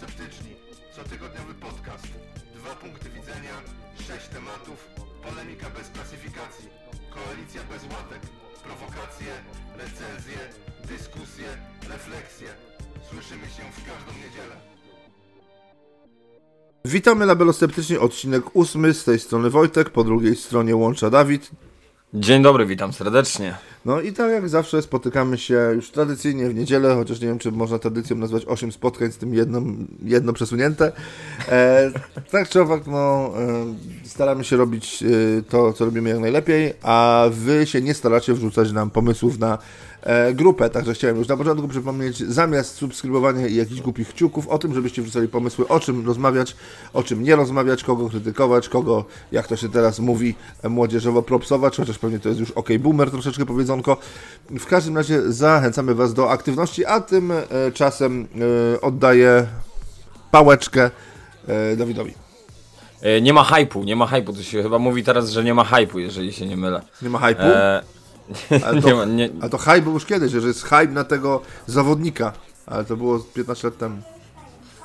Sceptyczni. Cotygodniowy podcast. Dwa punkty widzenia, sześć tematów, polemika bez klasyfikacji, koalicja bez łatek, prowokacje, recenzje, dyskusje, refleksje. Słyszymy się w każdą niedzielę. Witamy labelosceptycznie, odcinek ósmy, z tej strony Wojtek, po drugiej stronie łącza Dawid. Dzień dobry, witam serdecznie. No i tak jak zawsze spotykamy się już tradycyjnie w niedzielę, chociaż nie wiem, czy można tradycją nazwać 8 spotkań z tym jedno, jedno przesunięte. E, tak czy owak, no, e, staramy się robić e, to, co robimy jak najlepiej, a wy się nie staracie wrzucać nam pomysłów na grupę, także chciałem już na początku przypomnieć, zamiast subskrybowania i jakichś głupich kciuków, o tym, żebyście wrzucali pomysły, o czym rozmawiać, o czym nie rozmawiać, kogo krytykować, kogo, jak to się teraz mówi, e, młodzieżowo propsować, chociaż pewnie to jest już ok boomer troszeczkę powiedzonko. W każdym razie zachęcamy Was do aktywności, a tym e, e, oddaję pałeczkę e, Dawidowi. E, nie ma hypu, nie ma hypu. To się chyba mówi teraz, że nie ma hypu, jeżeli się nie mylę. Nie ma hypu? E, Ale nie to, ma, nie, a to hype był już kiedyś, że jest hype na tego zawodnika, ale to było 15 lat temu.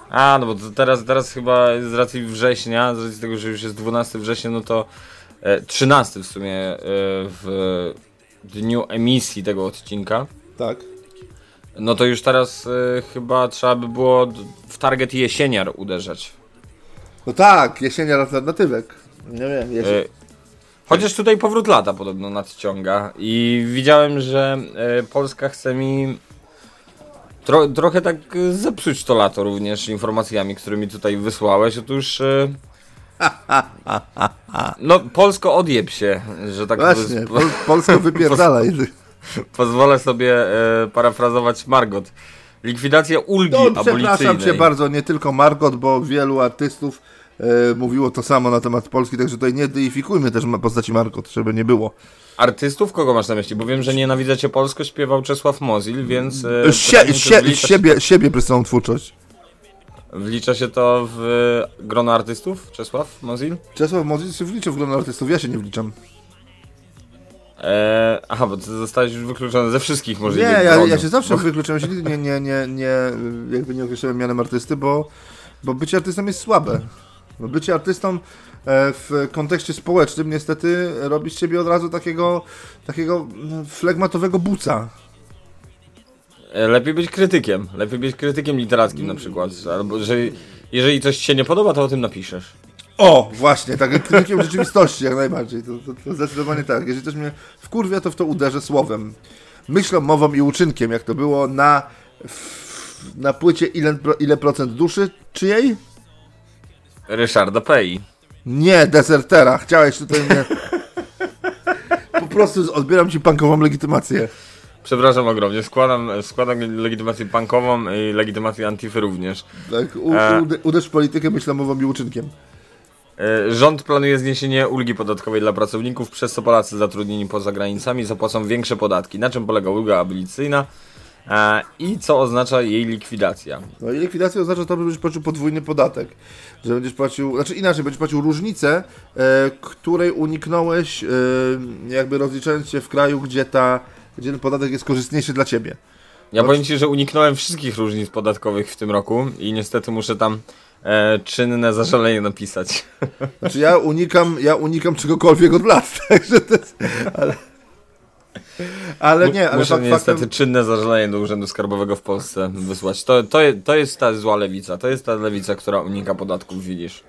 a, no bo to teraz, teraz chyba z racji września, z racji tego, że już jest 12 września, no to e, 13 w sumie e, w dniu emisji tego odcinka. Tak. No to już teraz e, chyba trzeba by było w target jesieniar uderzać. No tak, jesienia alternatywek. Nie wiem, jesień. Chociaż tutaj powrót lata podobno nadciąga i widziałem, że e, Polska chce mi tro, trochę tak zepsuć to lato również informacjami, którymi tutaj wysłałeś. Otóż e, no Polsko odjeb się, że tak Właśnie, po- Pol Polsko wypierdalaj. pozwolę sobie e, parafrazować Margot. Likwidacja ulgi No, przepraszam abolicyjnej. cię bardzo, nie tylko Margot, bo wielu artystów mówiło to samo na temat Polski, także tutaj nie deifikujmy też postaci Margot, żeby nie było. Artystów kogo masz na myśli? Bo wiem, że Nienawidzę Cię Polsko śpiewał Czesław Mozil, więc... e, Sie, pytanie, czy sie, wlicza się- siebie, siebie przez całą twórczość. Wlicza się to w grono artystów? Czesław Mozil? Czesław Mozil się wliczył w grono artystów, ja się nie wliczam. Eee, aha, bo ty zostałeś już wykluczony ze wszystkich Nie, możliwych ja, gronów. ja się zawsze wykluczyłem, się nigdy nie, nie, nie, nie, jakby nie określałem mianem artysty, bo, bo bycie artystą jest słabe. Bycie artystą e, w kontekście społecznym niestety robi z ciebie od razu takiego, takiego mm, flegmatowego buca. E, Lepiej być krytykiem. Lepiej być krytykiem literackim na przykład. Albo, że jeżeli coś ci się nie podoba, to o tym napiszesz. O, właśnie, tak, krytykiem rzeczywistości jak najbardziej, to, to, to zdecydowanie tak. Jeżeli coś mnie wkurwia, to w to uderzę słowem. Myślą, mową i uczynkiem, jak to było na, na płycie ile, ile procent duszy czyjej? Ryszarda Pei. Nie, desertera, chciałeś tutaj mnie... Po prostu odbieram ci punkową legitymację. Przepraszam ogromnie. Składam, składam legitymację punkową i legitymację Antify również. Tak, u, E. ude- uderz w politykę myślą, mową i uczynkiem. E, Rząd planuje zniesienie ulgi podatkowej dla pracowników, przez co Polacy zatrudnieni poza granicami zapłacą większe podatki. Na czym polega ulga abolicyjna i co oznacza jej likwidacja? No i likwidacja oznacza to, że będziesz płacił podwójny podatek. Że będziesz płacił, znaczy inaczej, będziesz płacił różnicę, e, której uniknąłeś, e, jakby rozliczając się w kraju, gdzie, ta, gdzie ten podatek jest korzystniejszy dla ciebie. Ja No, powiem Ci, że uniknąłem wszystkich różnic podatkowych w tym roku i niestety muszę tam e, czynne zażalenie napisać. Znaczy ja unikam, ja unikam czegokolwiek od lat, także to jest, ale... Ale nie, ale muszę fakt, niestety faktem, czynne zażalenie do Urzędu Skarbowego w Polsce wysłać. To, to, to jest ta zła lewica, to jest ta lewica, która unika podatków, widzisz.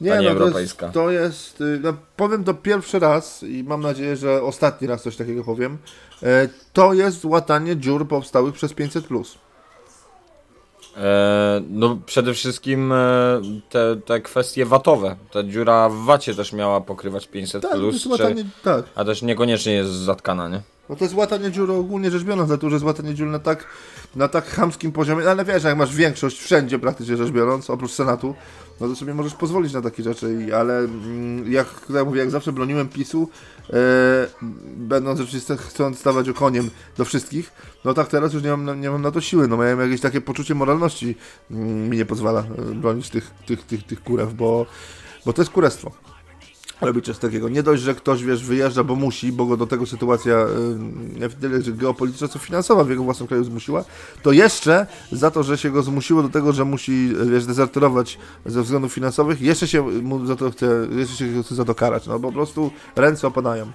nie, Pani no, to Europejska. jest, to jest y, no, powiem to pierwszy raz i mam nadzieję, że ostatni raz coś takiego powiem, e, to jest łatanie dziur powstałych przez 500+. Plus. E, no przede wszystkim e, te, te kwestie watowe. Ta dziura w wacie też miała pokrywać 500 Tak, plus, jest czy, łatanie, tak. a też niekoniecznie jest zatkana, nie? No to jest łatanie dziur ogólnie rzecz biorąc, dlatego że jest łatanie dziur na tak, na tak chamskim poziomie, no ale wiesz, jak masz większość wszędzie praktycznie rzecz biorąc, oprócz Senatu, no to sobie możesz pozwolić na takie rzeczy, ale mm, jak ja mówię, jak zawsze broniłem PiSu, e, będąc rzeczywiście chcąc stawać okoniem do wszystkich, no tak teraz już nie mam, nie mam na to siły, no miałem jakieś takie poczucie moralności, mm, mi nie pozwala e, bronić tych, tych, tych, tych kurew, bo, bo to jest kurestwo. Robić coś takiego. Nie dość, że ktoś, wiesz, wyjeżdża, bo musi, bo go do tego sytuacja y, nie tyle że geopolityczna, co finansowa w jego własnym kraju zmusiła, to jeszcze za to, że się go zmusiło do tego, że musi, wiesz, dezerterować ze względów finansowych, jeszcze się mu za to chce, jeszcze się chce za to karać. No po prostu ręce opadają.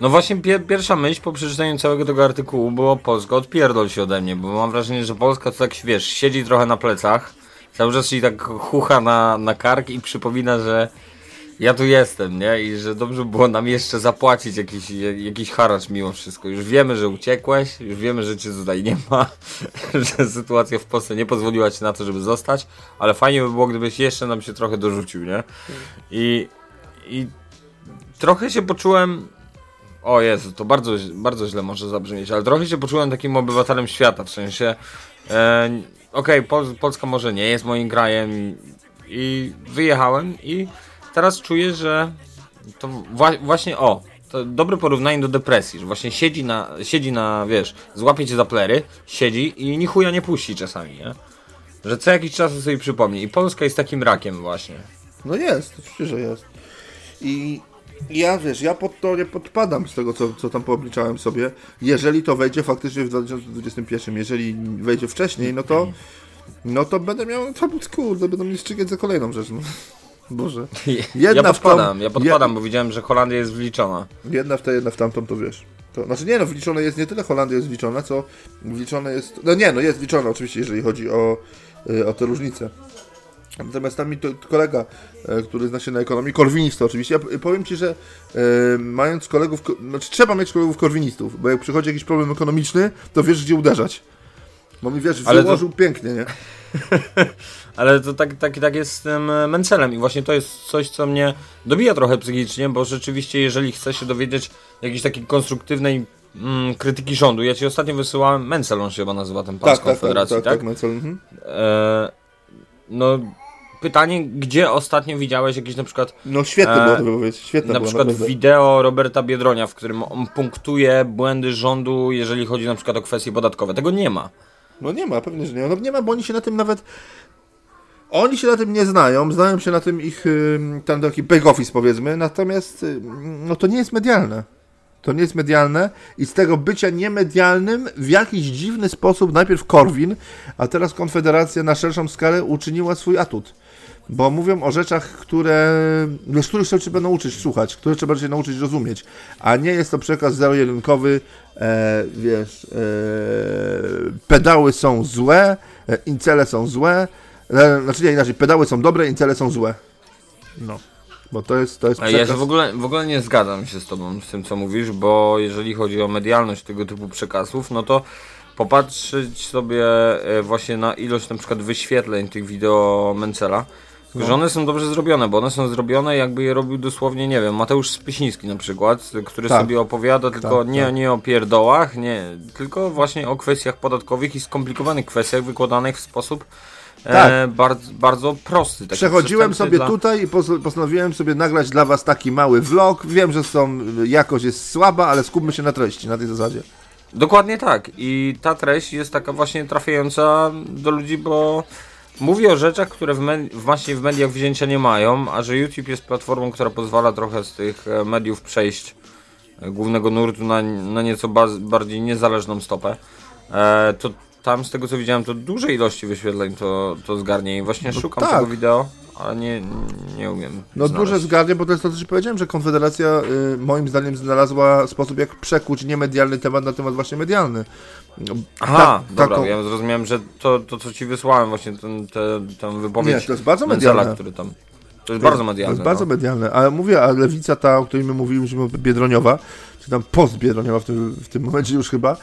No właśnie pier pierwsza myśl po przeczytaniu całego tego artykułu było Polska, odpierdol się ode mnie, bo mam wrażenie, że Polska to tak, wiesz, siedzi trochę na plecach, cały czas się tak chucha na, na kark i przypomina, że ja tu jestem, nie? I że dobrze było nam jeszcze zapłacić jakiś, jakiś haracz mimo wszystko. Już wiemy, że uciekłeś, już wiemy, że cię tutaj nie ma, że sytuacja w Polsce nie pozwoliła ci na to, żeby zostać, ale fajnie by było, gdybyś jeszcze nam się trochę dorzucił, nie? I, i trochę się poczułem o Jezu, to bardzo, bardzo źle może zabrzmieć, ale trochę się poczułem takim obywatelem świata, w sensie e, okej, okay, Pol Polska może nie jest moim krajem i, i wyjechałem i teraz czuję, że to wła właśnie o, to dobre porównanie do depresji, że właśnie siedzi na, siedzi na, wiesz, złapie cię za plery, siedzi i ni chuja nie puści czasami, nie? Że co jakiś czas sobie przypomni i Polska jest takim rakiem właśnie. No jest, oczywiście, że jest. I ja wiesz, ja pod to nie podpadam z tego, co, co tam poobliczałem sobie. Jeżeli to wejdzie faktycznie w 2021, jeżeli wejdzie wcześniej, no to no to będę miał, to kurde, będę mieć szczygieć za kolejną rzecz. No. Boże. Jedna ja podpadam, ja podpadam, bo widziałem, że Holandia jest wliczona. Jedna w tę, jedna w tamtą, to wiesz. To, znaczy nie no, wliczone jest nie tyle Holandia jest wliczona, co wliczone jest, no nie no, jest wliczona oczywiście, jeżeli chodzi o, y, o te różnice. Natomiast tam mi to, kolega, e, który zna się na ekonomii, korwinista oczywiście, ja powiem Ci, że e, mając kolegów, znaczy trzeba mieć kolegów korwinistów, bo jak przychodzi jakiś problem ekonomiczny, to wiesz gdzie uderzać. Bo mi wiesz, wyłożył to... pięknie, nie? Ale to tak, tak, tak jest z tym e, Mencelem i właśnie to jest coś, co mnie dobija trochę psychicznie, bo rzeczywiście jeżeli chcę się dowiedzieć jakiejś takiej konstruktywnej mm, krytyki rządu, ja Ci ostatnio wysyłałem, Mencel on się chyba nazywa, ten pan tak, z Konfederacji, tak? Tak, tak, tak, Mencel. Mhm. E, no pytanie, gdzie ostatnio widziałeś jakieś na przykład... No świetne e, było to powiedzieć, świetne Na było, przykład naprawdę. wideo Roberta Biedronia, w którym on punktuje błędy rządu, jeżeli chodzi na przykład o kwestie podatkowe. Tego nie ma. No nie ma, pewnie, że nie ma. No nie ma, bo oni się na tym nawet... Oni się na tym nie znają, znają się na tym ich ten taki back office powiedzmy, natomiast no to nie jest medialne. To nie jest medialne i z tego bycia niemedialnym w jakiś dziwny sposób najpierw Korwin, a teraz Konfederacja na szerszą skalę uczyniła swój atut bo mówią o rzeczach, które, z których się będą uczyć słuchać, które trzeba się nauczyć rozumieć, a nie jest to przekaz zero-jedynkowy, e, wiesz, e, pedały są złe, e, incele są złe, znaczy nie inaczej, pedały są dobre, incele są złe. No. Bo to jest, to jest przekaz... Ja się w ogóle, w ogóle nie zgadzam się z tobą, z tym co mówisz, bo jeżeli chodzi o medialność tego typu przekazów, no to popatrzeć sobie e, właśnie na ilość na przykład wyświetleń tych wideo Mencela, no. Że one są dobrze zrobione, bo one są zrobione jakby je robił dosłownie, nie wiem, Mateusz Spysiński na przykład, który tak. sobie opowiada tylko tak, nie, tak. nie o pierdołach, nie, tylko właśnie o kwestiach podatkowych i skomplikowanych kwestiach wykładanych w sposób e, tak. e, bardzo, bardzo prosty. Przechodziłem sobie dla... tutaj i postanowiłem sobie nagrać dla Was taki mały vlog. Wiem, że są, jakość jest słaba, ale skupmy się na treści, na tej zasadzie. Dokładnie tak. I ta treść jest taka właśnie trafiająca do ludzi, bo Mówi o rzeczach, które w, w właśnie w mediach wzięcia nie mają, a że YouTube jest platformą, która pozwala trochę z tych e, mediów przejść e, głównego nurtu na, na nieco bardziej niezależną stopę, e, to tam z tego co widziałem, to duże ilości wyświetleń to, to zgarnie i właśnie no szukam tak. tego wideo, ale nie, nie umiem. No znaleźć. duże zgarnie, bo to jest to, co ci powiedziałem, że Konfederacja y, moim zdaniem znalazła sposób, jak przekuć niemedialny temat na temat właśnie medialny. Aha, Ta, dobra, taką... ja zrozumiałem, że to, to co ci wysłałem, właśnie ten, te, tę wypowiedź Nie, to jest bardzo medialne. który tam... To jest bardzo medialne. To jest bardzo no. medialne, ale mówię, a lewica ta, o której my mówiliśmy, Biedroniowa, czy tam post-Biedroniowa w tym, w tym momencie już chyba,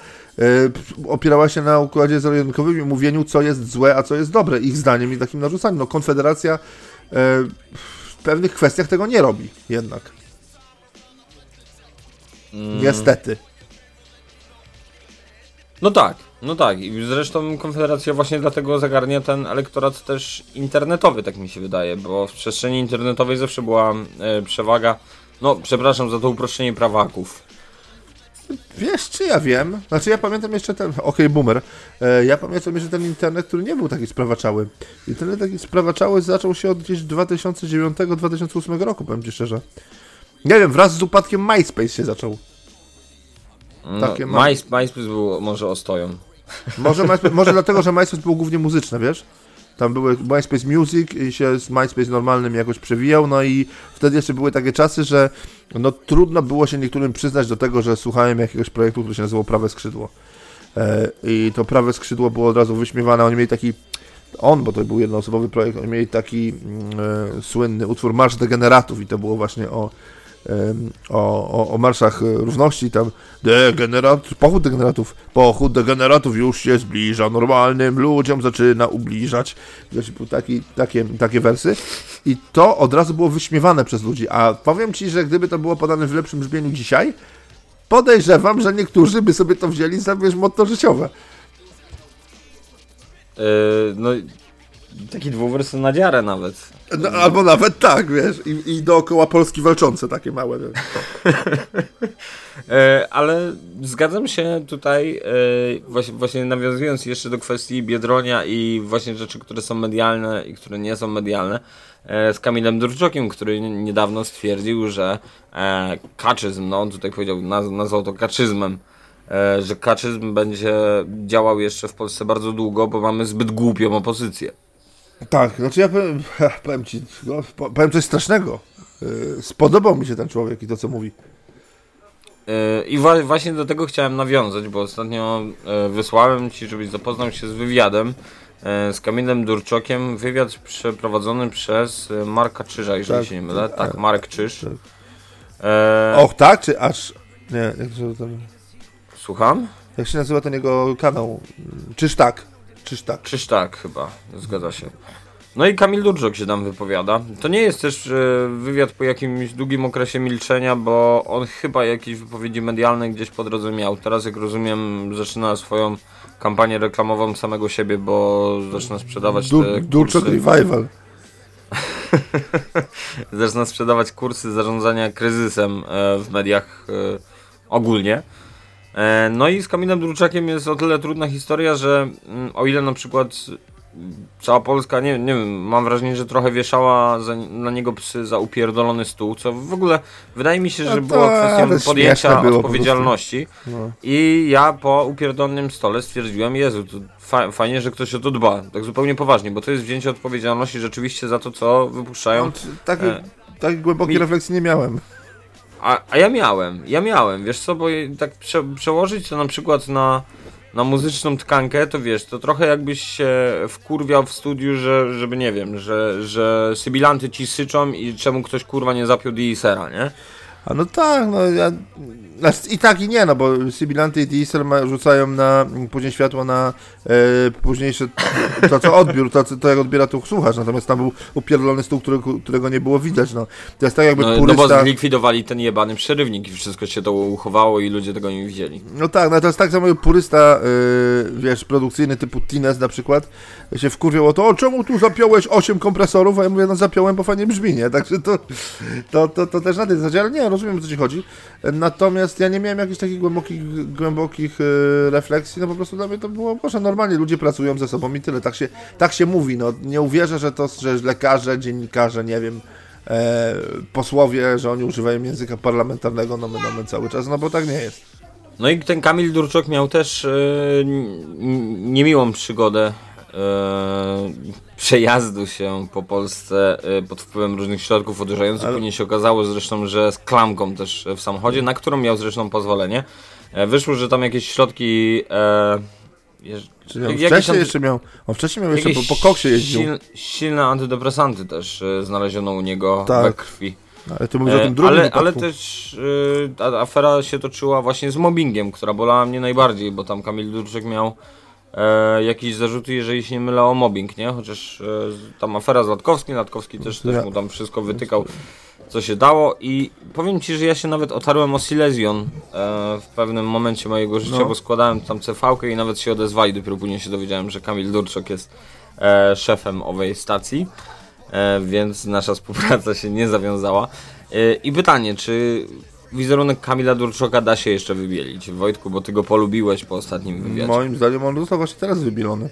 opierała się na układzie zero-jedynkowym i mówieniu, co jest złe, a co jest dobre, ich zdaniem i takim narzucaniem. No Konfederacja e, w pewnych kwestiach tego nie robi jednak. Mm. Niestety. No tak, no tak. I zresztą Konfederacja właśnie dlatego zagarnia ten elektorat też internetowy, tak mi się wydaje, bo w przestrzeni internetowej zawsze była e, przewaga, no przepraszam za to uproszczenie prawaków. Wiesz, czy ja wiem? Znaczy ja pamiętam jeszcze ten, okej, okay, boomer, e, ja pamiętam jeszcze ten internet, który nie był taki sprawaczały. Internet taki sprawaczały zaczął się od gdzieś 2009-2008 roku, powiem ci szczerze. Nie wiem, wraz z upadkiem MySpace się zaczął. No, Takie no, MySpace był może ostoją. Może, może dlatego, że MySpace był głównie muzyczny, wiesz? Tam były MySpace Music i się z MySpace normalnym jakoś przewijał, no i wtedy jeszcze były takie czasy, że no trudno było się niektórym przyznać do tego, że słuchałem jakiegoś projektu, który się nazywał Prawe Skrzydło. E, I to Prawe Skrzydło było od razu wyśmiewane, oni mieli taki on, bo to był jednoosobowy projekt, oni mieli taki mm, e, słynny utwór Marsz Degeneratów i to było właśnie o o, o, o marszach równości, tam degenerat, pochód degeneratów, pochód degeneratów już się zbliża, normalnym ludziom zaczyna ubliżać, taki, takie, takie wersy. I to od razu było wyśmiewane przez ludzi, a powiem Ci, że gdyby to było podane w lepszym brzmieniu dzisiaj, podejrzewam, że niektórzy by sobie to wzięli za, wiesz, motto życiowe. Yy, no, taki dwuwersy na dziarę nawet. No, albo nawet tak, wiesz, i, i dookoła Polski walczące takie małe. e, ale zgadzam się tutaj, e, właśnie, właśnie nawiązując jeszcze do kwestii Biedronia i właśnie rzeczy, które są medialne i które nie są medialne, e, z Kamilem Durczokiem, który niedawno stwierdził, że kaczyzm, no on tutaj powiedział, naz nazwał to kaczyzmem, że kaczyzm będzie działał jeszcze w Polsce bardzo długo, bo mamy zbyt głupią opozycję. Tak, znaczy ja powiem, powiem ci, no, powiem coś strasznego. Y, spodobał mi się ten człowiek i to, co mówi. Y, I właśnie do tego chciałem nawiązać, bo ostatnio y, wysłałem ci, żebyś zapoznał się z wywiadem z Kamilem Durczokiem. Wywiad przeprowadzony przez Marka Czyża, jeżeli tak, się nie mylę. Tak, tak Marek Czyż. Tak. E... Och, tak? Czy aż. Nie, jak to tam... Słucham? Jak się nazywa ten jego kanał? Czyż tak? Czyż tak? Czyż tak, chyba. Zgadza się. No i Kamil Durczok się tam wypowiada. To nie jest też e, wywiad po jakimś długim okresie milczenia, bo on chyba jakieś wypowiedzi medialne gdzieś po drodze miał. Teraz, jak rozumiem, zaczyna swoją kampanię reklamową samego siebie, bo zaczyna sprzedawać du te Durczok Revival. zaczyna sprzedawać kursy zarządzania kryzysem e, w mediach e, ogólnie. E, no i z Kamilem Druczakiem jest o tyle trudna historia, że mm, o ile na przykład cała Polska, nie, nie wiem, mam wrażenie, że trochę wieszała za, na niego psy za upierdolony stół, co w ogóle wydaje mi się, że no było kwestią podjęcia było odpowiedzialności. No. I ja po upierdolonym stole stwierdziłem, Jezu, fa fajnie, że ktoś o to dba, tak zupełnie poważnie, bo to jest wzięcie odpowiedzialności rzeczywiście za to, co wypuszczają. No, tak, e, tak głębokiej mi... refleksji nie miałem. A, a ja miałem, ja miałem, wiesz co, bo tak prze, przełożyć to na przykład na, na muzyczną tkankę, to wiesz, to trochę jakbyś się wkurwiał w studiu, że, żeby nie wiem, że, że sybilanty ci syczą i czemu ktoś kurwa nie zapiął Deesera, nie? A no tak, no ja I tak i nie, no bo Sibilanty i Diesel rzucają na później światło na e, późniejsze to, co odbiór, to, to jak odbiera tu słuchacz, natomiast tam był upierdolony stół, którego, którego nie było widać, no. To jest tak jakby no, purysta... No bo zlikwidowali ten jebany przerywnik i wszystko się to uchowało i ludzie tego nie widzieli. No tak, no to jest tak samo purysta, yy, wiesz, produkcyjny typu Tines na przykład, się wkurwiał o to, o czemu tu zapiąłeś 8 kompresorów, a ja mówię, no zapiąłem, bo fajnie brzmi, nie? Także to, to, to, to też na tej zasadzie, ale nie, rozumiem, o co ci chodzi. Natomiast ja nie miałem jakichś takich głębokich, głębokich yy, refleksji, no po prostu dla mnie to było, może normalnie ludzie pracują ze sobą i tyle, tak się, tak się mówi, no nie uwierzę, że to, że lekarze, dziennikarze, nie wiem, e, posłowie, że oni używają języka parlamentarnego, no my, no cały czas, no bo tak nie jest. No i ten Kamil Durczok miał też yy, niemiłą przygodę yy, przejazdu się po Polsce yy, pod wpływem różnych środków odurzających. Ale... Później się okazało zresztą, że z klamką też w samochodzie, na którą miał zresztą pozwolenie. E, wyszło, że tam jakieś środki e, Jeż... wcześniej jeszcze miał, on wcześniej miał jeszcze, po, po koksie jeździł. Sil, silne antydepresanty też e, znaleziono u niego tak. we krwi. Ale to mówisz o tym drugim ale, ale też e, afera się toczyła właśnie z mobbingiem, która bolała mnie najbardziej, bo tam Kamil Durczyk miał e, jakieś zarzuty, jeżeli się nie mylę o mobbing, nie? Chociaż e, tam afera z Latkowskim, Latkowski też, też mu tam wszystko wytykał co się dało i powiem Ci, że ja się nawet otarłem o Silesian e, w pewnym momencie mojego życia, no. bo składałem tam cv i nawet się odezwali, dopiero później się dowiedziałem, że Kamil Durczok jest e, szefem owej stacji, e, więc nasza współpraca się nie zawiązała. E, I pytanie, czy wizerunek Kamila Durczoka da się jeszcze wybielić. Wojtku, bo ty go polubiłeś po ostatnim wywiadzie. Moim zdaniem on został właśnie teraz wybielony.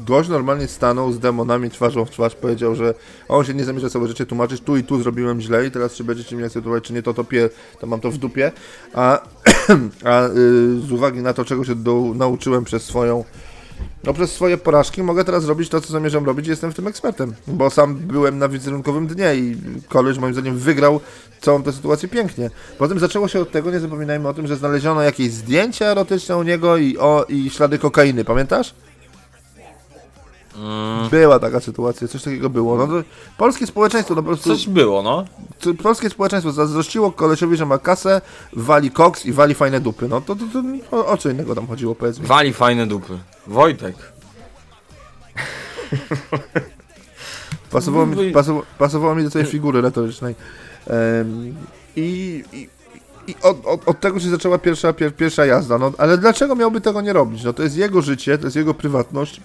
Gość normalnie stanął z demonami twarzą w twarz, powiedział, że on się nie zamierza całe życie tłumaczyć, tu i tu zrobiłem źle i teraz czy będziecie mnie akceptować, czy nie, to to pie, to mam to w dupie. A, a y, z uwagi na to, czego się do, nauczyłem przez swoją no przez swoje porażki mogę teraz robić to, co zamierzam robić jestem w tym ekspertem, bo sam byłem na wizerunkowym dnie i koleś moim zdaniem wygrał całą tę sytuację pięknie. Potem zaczęło się od tego, nie zapominajmy o tym, że znaleziono jakieś zdjęcia erotyczne u niego i, o, i ślady kokainy, pamiętasz? Mm, Była taka sytuacja, coś takiego było. No to polskie społeczeństwo no po prostu. coś było, no. Polskie społeczeństwo zazdrościło kolesiowi, że ma kasę, wali koks i wali fajne dupy. No to, to, to o, o co innego tam chodziło, powiedz mi. Wali fajne dupy. Wojtek. Pasowało mi, pasowało, pasowało mi do tej figury retorycznej. Em, I, i, i od, od, od tego się zaczęła pierwsza, pier, pierwsza jazda. No, ale dlaczego miałby tego nie robić? No to jest jego życie, to jest jego prywatność.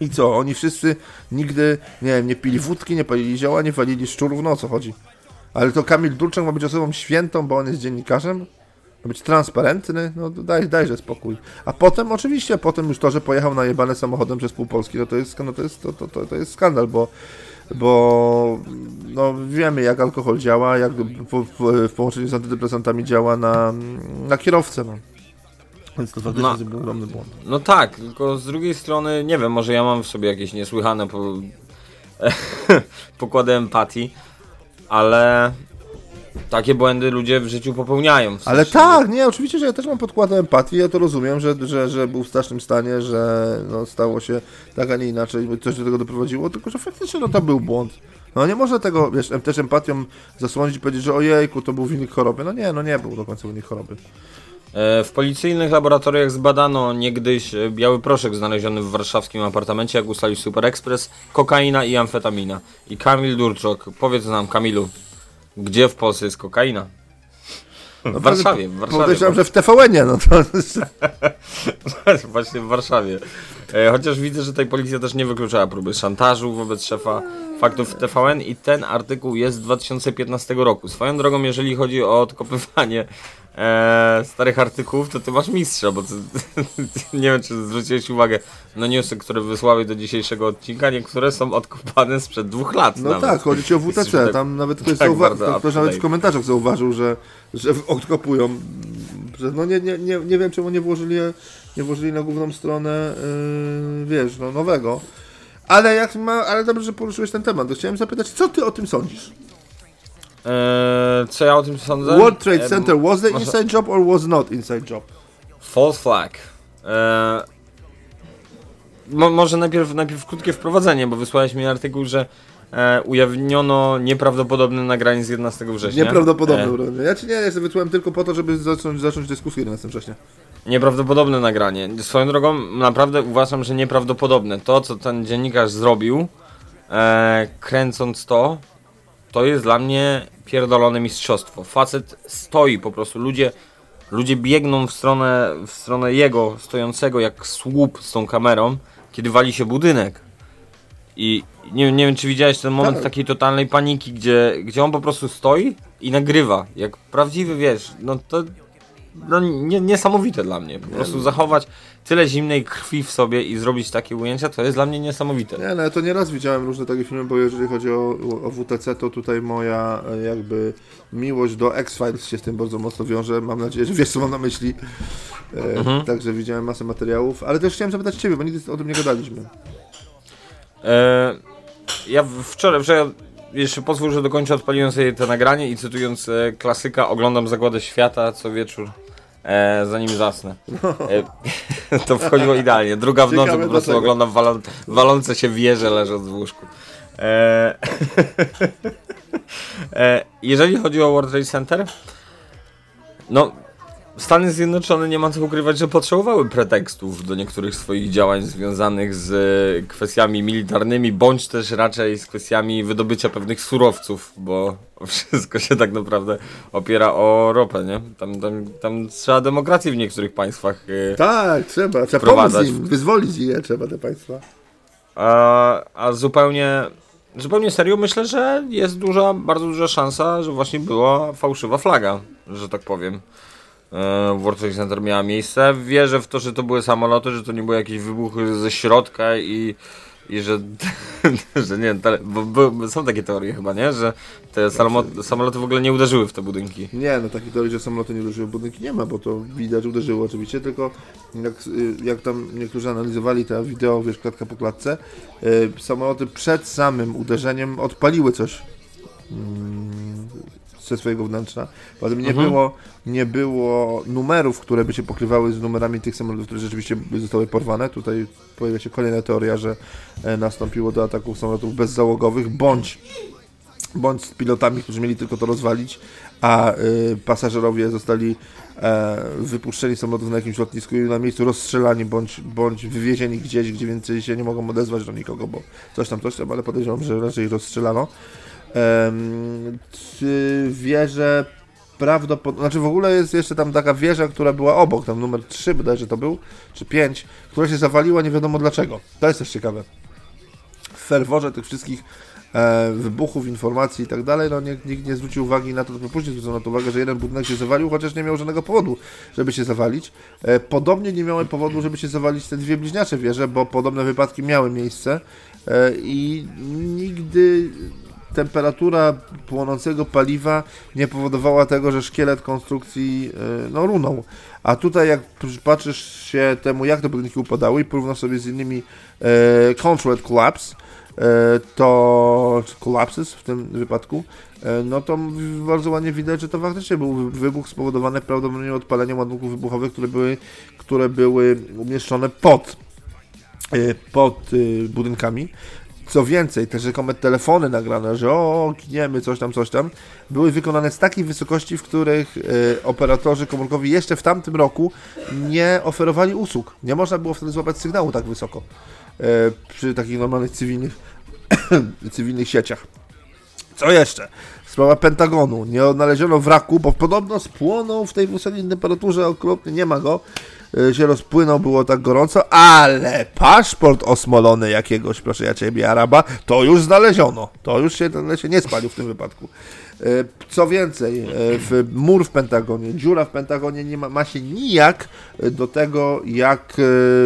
I co? Oni wszyscy nigdy, nie wiem, nie pili wódki, nie palili zioła, nie walili szczurów, no o co chodzi? Ale to Kamil Durczak ma być osobą świętą, bo on jest dziennikarzem? Ma być transparentny? No daj, dajże spokój. A potem, oczywiście, potem już to, że pojechał najebane samochodem przez pół Polski, no to jest, no to jest, to, to, to, to jest skandal, bo bo no, wiemy jak alkohol działa, jak po, po, w połączeniu z antydepresantami działa na, na kierowcę. No. Więc to faktycznie No. był ogromny błąd. No tak, tylko z drugiej strony, nie wiem, może ja mam w sobie jakieś niesłychane po... pokłady empatii, ale takie błędy ludzie w życiu popełniają. W Ale tak, nie, oczywiście, że ja też mam podkładę empatii, ja to rozumiem, że, że, że był w strasznym stanie, że no, stało się tak, a nie inaczej, coś do tego doprowadziło, tylko że faktycznie no, to był błąd. No nie można tego, wiesz, też empatią zasłonić i powiedzieć, że ojejku, to był wynik choroby. No nie, no nie był do końca wynik choroby. E, W policyjnych laboratoriach zbadano niegdyś e, biały proszek znaleziony w warszawskim apartamencie, jak ustalił Super Express, kokaina i amfetamina. I Kamil Durczok, powiedz nam Kamilu, gdzie w Polsce jest kokaina? W Warszawie, w Warszawie. Podejrzewam, że w TVN-ie, no to... Właśnie w Warszawie. E, chociaż widzę, że tutaj policja też nie wykluczała próby szantażu wobec szefa faktów TVN i ten artykuł jest z 2015 roku. Swoją drogą, jeżeli chodzi o odkopywanie e, starych artykułów, to ty masz mistrza, bo ty, nie wiem, czy zwróciłeś uwagę na newsy, które wysłały do dzisiejszego odcinka, niektóre są odkopane sprzed dwóch lat No nawet. tak, chodzi ci o WTC, tak- tam nawet ktoś, tak zauwa- ktoś nawet w komentarzach zauważył, że, że odkopują, że no nie, nie, nie, nie wiem czemu nie włożyli, nie włożyli na główną stronę, yy, wiesz, no nowego. Ale jak ma, ale dobrze, że poruszyłeś ten temat, chciałem zapytać, co ty o tym sądzisz? E, co ja o tym sądzę? World Trade Center, was the inside job or was not inside job? False flag. E, mo, może najpierw, najpierw krótkie wprowadzenie, bo wysłałeś mi artykuł, że e, ujawniono nieprawdopodobne nagranie z 11 września. Nieprawdopodobne. E, Ja ci nie, ja wysłałem tylko po to, żeby zacząć, zacząć dyskusję 11 września. nieprawdopodobne nagranie. Swoją drogą, naprawdę uważam, że nieprawdopodobne. To, co ten dziennikarz zrobił, e, kręcąc to, to jest dla mnie pierdolone mistrzostwo. Facet stoi po prostu, ludzie, ludzie biegną w stronę, w stronę jego stojącego jak słup z tą kamerą, kiedy wali się budynek. I nie, nie wiem, czy widziałeś ten moment Tak. takiej totalnej paniki, gdzie, gdzie on po prostu stoi i nagrywa. Jak prawdziwy, wiesz, no to no, nie, niesamowite dla mnie. Po prostu zachować tyle zimnej krwi w sobie i zrobić takie ujęcia, to jest dla mnie niesamowite. Nie, no ja to nieraz widziałem różne takie filmy, bo jeżeli chodzi o, o WTC, to tutaj moja e, jakby miłość do X-Files się z tym bardzo mocno wiąże. Mam nadzieję, że wiesz, co mam na myśli. E, Mhm. Także widziałem masę materiałów, ale też chciałem zapytać Ciebie, bo nigdy o tym nie gadaliśmy. E, ja wczoraj, wczoraj, jeszcze pozwól, że dokończę, odpaliłem sobie to nagranie i cytując e, klasyka, oglądam Zagładę Świata co wieczór, e, zanim zasnę. E, to wchodziło idealnie. Druga w nocy Ciekawe po prostu dlaczego. oglądam walą, walące się wieże leżąc w łóżku. E, e, jeżeli chodzi o World Trade Center, no Stany Zjednoczone nie ma co ukrywać, że potrzebowały pretekstów do niektórych swoich działań związanych z e, kwestiami militarnymi, bądź też raczej z kwestiami wydobycia pewnych surowców, bo wszystko się tak naprawdę opiera o ropę, nie? Tam, tam, tam trzeba demokracji w niektórych państwach. e, Tak, trzeba, trzeba pomóc im, wyzwolić je trzeba te państwa. A, a zupełnie zupełnie serio myślę, że jest duża, bardzo duża szansa, że właśnie była fałszywa flaga, że tak powiem. E, World Trade Center miała miejsce. Wierzę w to, że to były samoloty, że to nie były jakieś wybuchy ze środka i, i że, że nie bo, bo są takie teorie chyba, nie? Że te samoloty, samoloty w ogóle nie uderzyły w te budynki. Nie, no takiej teorii, że samoloty nie uderzyły w budynki nie ma, bo to widać, uderzyło oczywiście, tylko jak, y, jak tam niektórzy analizowali te wideo, wiesz, klatka po klatce, y, samoloty przed samym uderzeniem odpaliły coś mm, ze swojego wnętrza. Poza tym nie, Mhm. było, nie było numerów, które by się pokrywały z numerami tych samolotów, które rzeczywiście zostały porwane. Tutaj pojawia się kolejna teoria, że e, nastąpiło do ataków samolotów bezzałogowych, bądź bądź z pilotami, którzy mieli tylko to rozwalić, a y, pasażerowie zostali e, wypuszczeni z samolotów na jakimś lotnisku i na miejscu rozstrzelani, bądź, bądź wywiezieni gdzieś, gdzie więcej się nie mogą odezwać do nikogo, bo coś tam, coś tam, ale podejrzewam, że raczej rozstrzelano. Wieżę prawdopodobnie, znaczy w ogóle jest jeszcze tam taka wieża, która była obok, tam numer 3 bodajże to był, czy 5, która się zawaliła nie wiadomo dlaczego. To jest też ciekawe. W ferworze tych wszystkich e, wybuchów, informacji i tak dalej, no nikt, nikt nie zwrócił uwagi na to, dopiero później zwrócono na to uwagę, że jeden budynek się zawalił, chociaż nie miał żadnego powodu, żeby się zawalić. E, podobnie nie miały powodu, żeby się zawalić te dwie bliźniacze wieże, bo podobne wypadki miały miejsce e, i nigdy temperatura płonącego paliwa nie powodowała tego, że szkielet konstrukcji e, no, runął. A tutaj jak patrzysz się temu, jak te budynki upadały i porównasz sobie z innymi e, controlled collapse, e, to collapses w tym wypadku, no to bardzo ładnie widać, że to faktycznie był wy- wybuch spowodowany prawdopodobnie odpaleniem ładunków wybuchowych, które były, które były umieszczone pod, pod budynkami. Co więcej, te rzekome telefony nagrane, że o, giniemy, coś tam, coś tam, były wykonane z takiej wysokości, w których e, operatorzy komórkowi jeszcze w tamtym roku nie oferowali usług. Nie można było wtedy złapać sygnału tak wysoko e, przy takich normalnych cywilnych, cywilnych sieciach. Co jeszcze? Sprawa Pentagonu. Nie odnaleziono wraku, bo podobno spłonął w tej wysokiej temperaturze okropnie, nie ma go. Y, Się rozpłynął, było tak gorąco, ale paszport osmolony jakiegoś, proszę ja ciebie, Araba, to już znaleziono. To już się, nie spalił w tym wypadku. Y, Co więcej, y, w mur w Pentagonie, dziura w Pentagonie nie ma, ma się nijak do tego, jak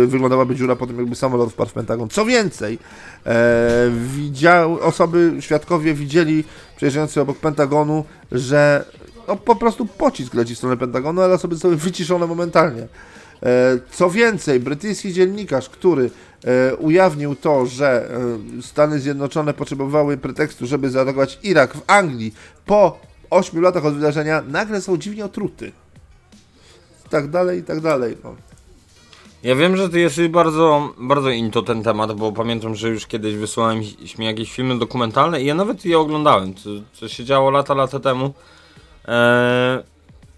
wyglądałaby dziura po tym, jakby samolot wpadł w Pentagon. Co więcej, e, widział, osoby, świadkowie widzieli przejeżdżający obok Pentagonu, że no, po prostu pocisk leci w stronę Pentagonu, ale osoby zostały wyciszone momentalnie. E, Co więcej, brytyjski dziennikarz, który e, ujawnił to, że e, Stany Zjednoczone potrzebowały pretekstu, żeby zaatakować Irak w Anglii po 8 latach od wydarzenia, nagle są dziwnie otruty. Tak dalej, i tak dalej. No. Ja wiem, że ty jesteś bardzo, bardzo into ten temat, bo pamiętam, że już kiedyś wysłałeś mi jakieś filmy dokumentalne i ja nawet je oglądałem, co, co się działo lata, lata temu. Eee,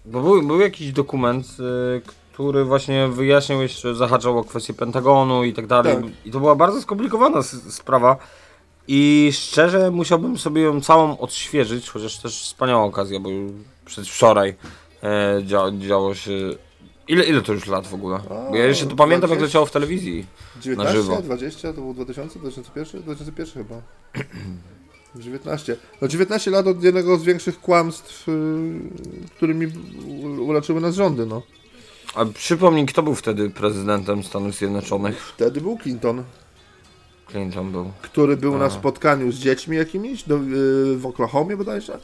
bo był, był jakiś dokument, e, który właśnie wyjaśniał jeszcze, zahaczał o kwestię Pentagonu i tak dalej. Tak. I to była bardzo skomplikowana sprawa. I szczerze musiałbym sobie ją całą odświeżyć, chociaż też wspaniała okazja, bo już przedwczoraj e, dzia, działo się. Ile, ile to już lat w ogóle? Bo ja jeszcze to pamiętam, jak 20. leciało w telewizji. 19, żywo. 20, to był 2000, 2001, 2001 chyba. 19. No 19 lat od jednego z większych kłamstw, yy, którymi u- uleczyły nas rządy, no. A przypomnij, kto był wtedy prezydentem Stanów Zjednoczonych? Wtedy był Clinton, Clinton był. który był na A. spotkaniu z dziećmi jakimiś do, yy, w Oklahomie bodajże.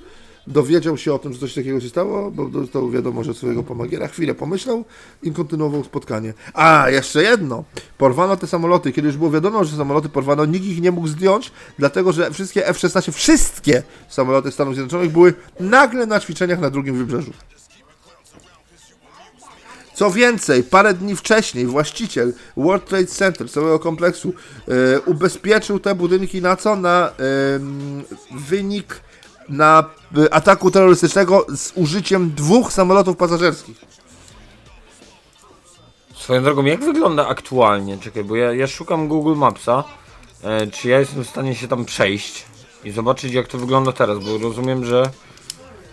Dowiedział się o tym, że coś takiego się stało, bo dostał wiadomość od swojego pomagiera. Chwilę pomyślał i kontynuował spotkanie. A, jeszcze jedno. Porwano te samoloty. Kiedy już było wiadomo, że samoloty porwano, nikt ich nie mógł zdjąć, dlatego że wszystkie F-16, wszystkie samoloty Stanów Zjednoczonych były nagle na ćwiczeniach na drugim wybrzeżu. Co więcej, parę dni wcześniej właściciel World Trade Center, całego kompleksu, e, ubezpieczył te budynki na co? Na wynik na e, ataku terrorystycznego z użyciem dwóch samolotów pasażerskich. Swoją drogą, jak wygląda aktualnie? Czekaj, bo ja, ja szukam Google Mapsa. E, czy ja jestem w stanie się tam przejść i zobaczyć, jak to wygląda teraz? Bo rozumiem, że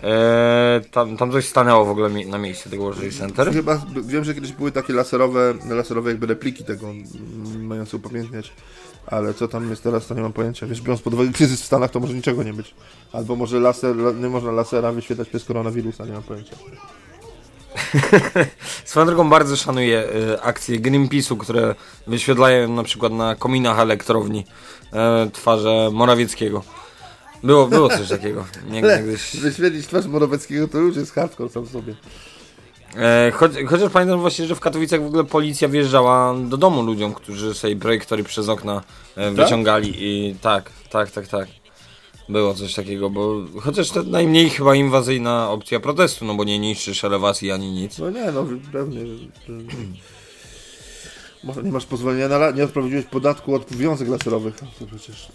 E, tam, tam coś stanęło w ogóle mi, na miejscu tego World Trade Center. Chyba wiem, że kiedyś były takie laserowe, laserowe jakby repliki tego mające upamiętniać. Ale co tam jest teraz, to nie mam pojęcia. Wiesz, biorąc pod uwagę kryzys w Stanach, to może niczego nie być. Albo może laser, la- nie można lasera wyświetlać przez koronawirusa, nie mam pojęcia. Swoją drogą bardzo szanuję e, akcje Greenpeace'u, które wyświetlają na przykład na kominach elektrowni e, twarze Morawieckiego. Było, było coś takiego. Nie, Ale niegdyś, wyświetlić twarz Morawieckiego to już jest hardcore sam sobie. e, choć, chociaż pamiętam właśnie, że w Katowicach w ogóle policja wjeżdżała do domu ludziom, którzy sobie projektory przez okna e, wyciągali i tak, tak, tak, tak. Było coś takiego, bo chociaż to najmniej chyba inwazyjna opcja protestu, no bo nie niszczysz elewacji ani nic. No nie, no pewnie. że- że- Może nie masz pozwolenia na nie odprowadziłeś podatku od wiązek laserowych. To przecież.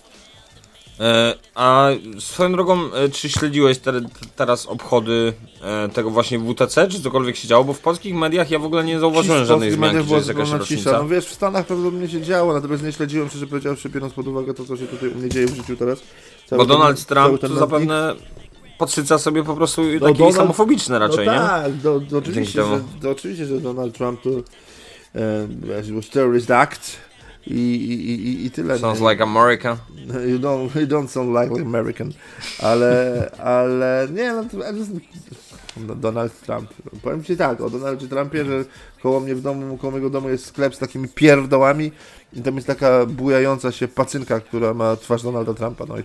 E, a swoją drogą, e, czy śledziłeś te, te, teraz obchody e, tego właśnie WTC, czy cokolwiek się działo? Bo w polskich mediach ja w ogóle nie zauważyłem żadnej zmianki, że jest cisza. No wiesz, w Stanach prawdopodobnie się działo, natomiast nie śledziłem, szczerze powiedziawszy, biorąc pod uwagę to, co się tutaj u mnie dzieje w życiu teraz. Cały Bo ten- Donald Trump to zapewne podsyca sobie po prostu taki Donald- islamofobiczny raczej, no nie? tak, do, do, oczywiście, że, to oczywiście, że Donald Trump to e, terrorist act i, i, i, tyle. Sounds like America. You don't, you don't sound like American. Ale, ale nie, no to no, Donald Trump. Powiem ci tak, o Donaldzie Trumpie, że koło mnie w domu, koło mojego domu jest sklep z takimi pierdołami i tam jest taka bujająca się pacynka, która ma twarz Donalda Trumpa. No i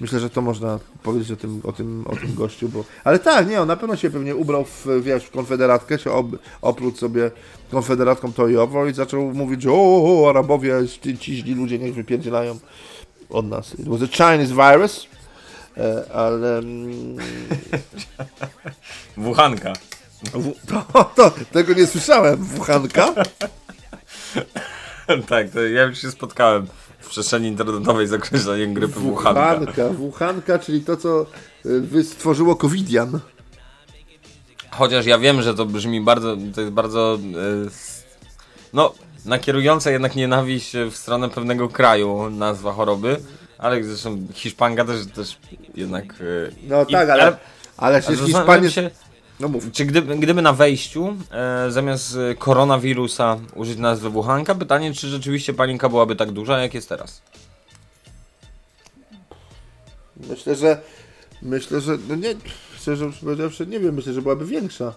myślę, że to można powiedzieć o tym, o tym, o tym gościu, bo... Ale tak, nie, on na pewno się pewnie ubrał w, wiesz, w konfederatkę, się ob, oprócz sobie konfederatką to i owo i zaczął mówić, że o, o Arabowie, ci, ci źli ludzie niech wypierdzielają od nas. It was a Chinese virus, e, ale... mm, Wuchanka. W, to, to, tego nie słyszałem. Wuchanka? tak, to ja już się spotkałem w przestrzeni internetowej z określeniem grypy Wuchanka. Wuchanka. Wuchanka, czyli to, co y, wy- stworzyło Covidian. Chociaż ja wiem, że to brzmi bardzo, to jest bardzo, s- no, nakierująca jednak nienawiść w stronę pewnego kraju nazwa choroby, ale zresztą Hiszpanka też, też jednak... e, No i- tak, ale, ale ale przecież Hiszpanie... się, No mów. czy gdyby, gdyby na wejściu e, zamiast e, koronawirusa użyć nazwy Wuhanka, pytanie, czy rzeczywiście panika byłaby tak duża, jak jest teraz? Myślę, że... Myślę, że... No nie... Szczerze powiedziawszy, nie wiem. Myślę, że byłaby większa.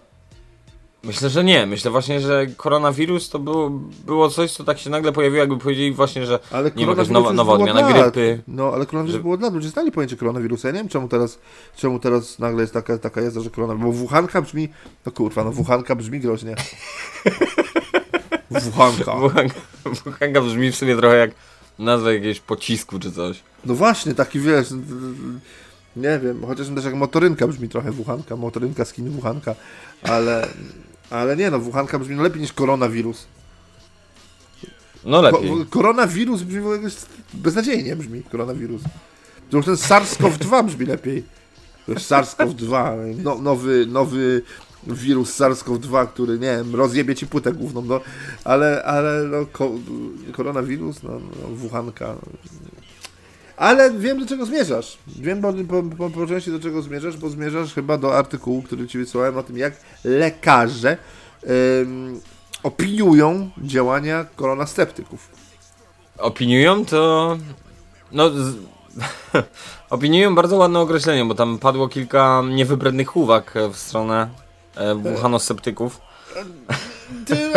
Myślę, że nie. Myślę właśnie, że koronawirus to było, było coś, co tak się nagle pojawiło, jakby powiedzieli właśnie, że Ale nie wiem, jakaś nowa, nowa odmiana od lat. grypy. No, ale koronawirus Że- było od lat. Ludzie znali pojęcie koronawirusa. Ja nie wiem, czemu teraz, czemu teraz nagle jest taka, taka jazda, że koronawirus... Bo Wuhanka brzmi... No kurwa, no Wuhanka brzmi groźnie. Wuhanka. Wuhanka, Wuhanka brzmi w sumie trochę jak nazwa jakiegoś pocisku czy coś. No właśnie, taki wiesz, nie wiem, chociaż też jak motorynka brzmi trochę Wuhanka, motorynka z Chin Wuhanka, ale, ale nie no, Wuhanka brzmi no lepiej niż koronawirus. No Ko lepiej. koronawirus brzmi beznadziejnie brzmi, koronawirus. Już ten SARS-CoV-2 brzmi lepiej. To jest SARS-CoV-2, no, nowy, nowy wirus SARS-CoV-2, który, nie wiem, rozjebie ci płytę główną, no, ale, ale no, ko koronawirus, no, no, Wuhanka. Ale wiem, do czego zmierzasz. Wiem po, po, po, części, do czego zmierzasz, bo zmierzasz chyba do artykułu, który ci wysłałem o tym, jak lekarze ym, opiniują działania koronasceptyków. Opiniują to... No... Z... Opiniują bardzo ładne określenie, bo tam padło kilka niewybrednych uwag w stronę e, wuchanosceptyków. Ty, ty,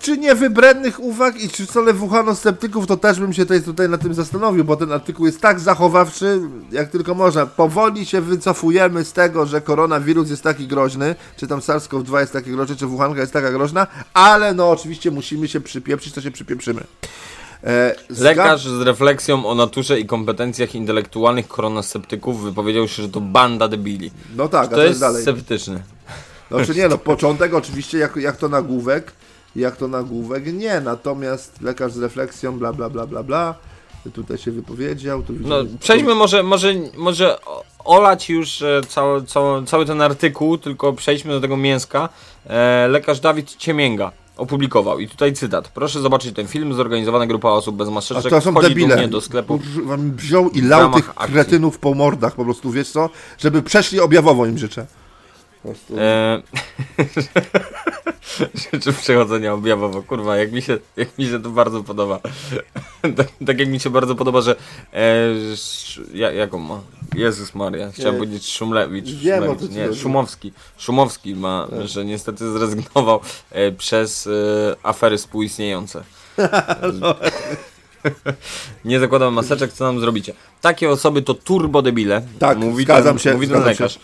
czy nie wybrednych uwag i czy wcale wuchanosceptyków, to też bym się tutaj, tutaj na tym zastanowił, bo ten artykuł jest tak zachowawczy, jak tylko można. Powoli się wycofujemy z tego, że koronawirus jest taki groźny, czy tam SARS-CoV-2 jest taki groźny, czy Wuhanka jest taka groźna, ale no oczywiście musimy się przypieprzyć, to się przypieprzymy. E, zga- Lekarz z refleksją o naturze i kompetencjach intelektualnych koronasceptyków wypowiedział się, że to banda debili. No tak, To to jest dalej. sceptyczny. Znaczy nie, no początek oczywiście jak, jak to nagłówek, jak to nagłówek nie, natomiast lekarz z refleksją, bla bla bla bla bla, tutaj się wypowiedział, tu No, przejdźmy może, może, może olać już e, cały, cały, cały ten artykuł, tylko przejdźmy do tego mięska. E, lekarz Dawid Ciemięga opublikował. I tutaj cytat. Proszę zobaczyć ten film. Zorganizowana grupa osób bez A maseczek to są debile. do sklepu. Wziął i lał tych akcji. kretynów po mordach po prostu, wiesz co? Żeby przeszli objawowo im życzę. Po prostu. E... Rzeczy przechodzenia objawowo, kurwa, jak mi się, jak mi się to bardzo podoba. tak, tak jak mi się bardzo podoba, że e, sz, ja, jaką ma? Jezus Maria, chciałem powiedzieć Szumlewicz, Szumlewicz nie. Szumowski. Szumowski ma, że niestety zrezygnował e, przez e, afery współistniejące. Nie zakładam maseczek, co nam zrobicie? Takie osoby to turbodebile. Tak, mówi zgadzam ten, się, Mówi ten zgadzam się.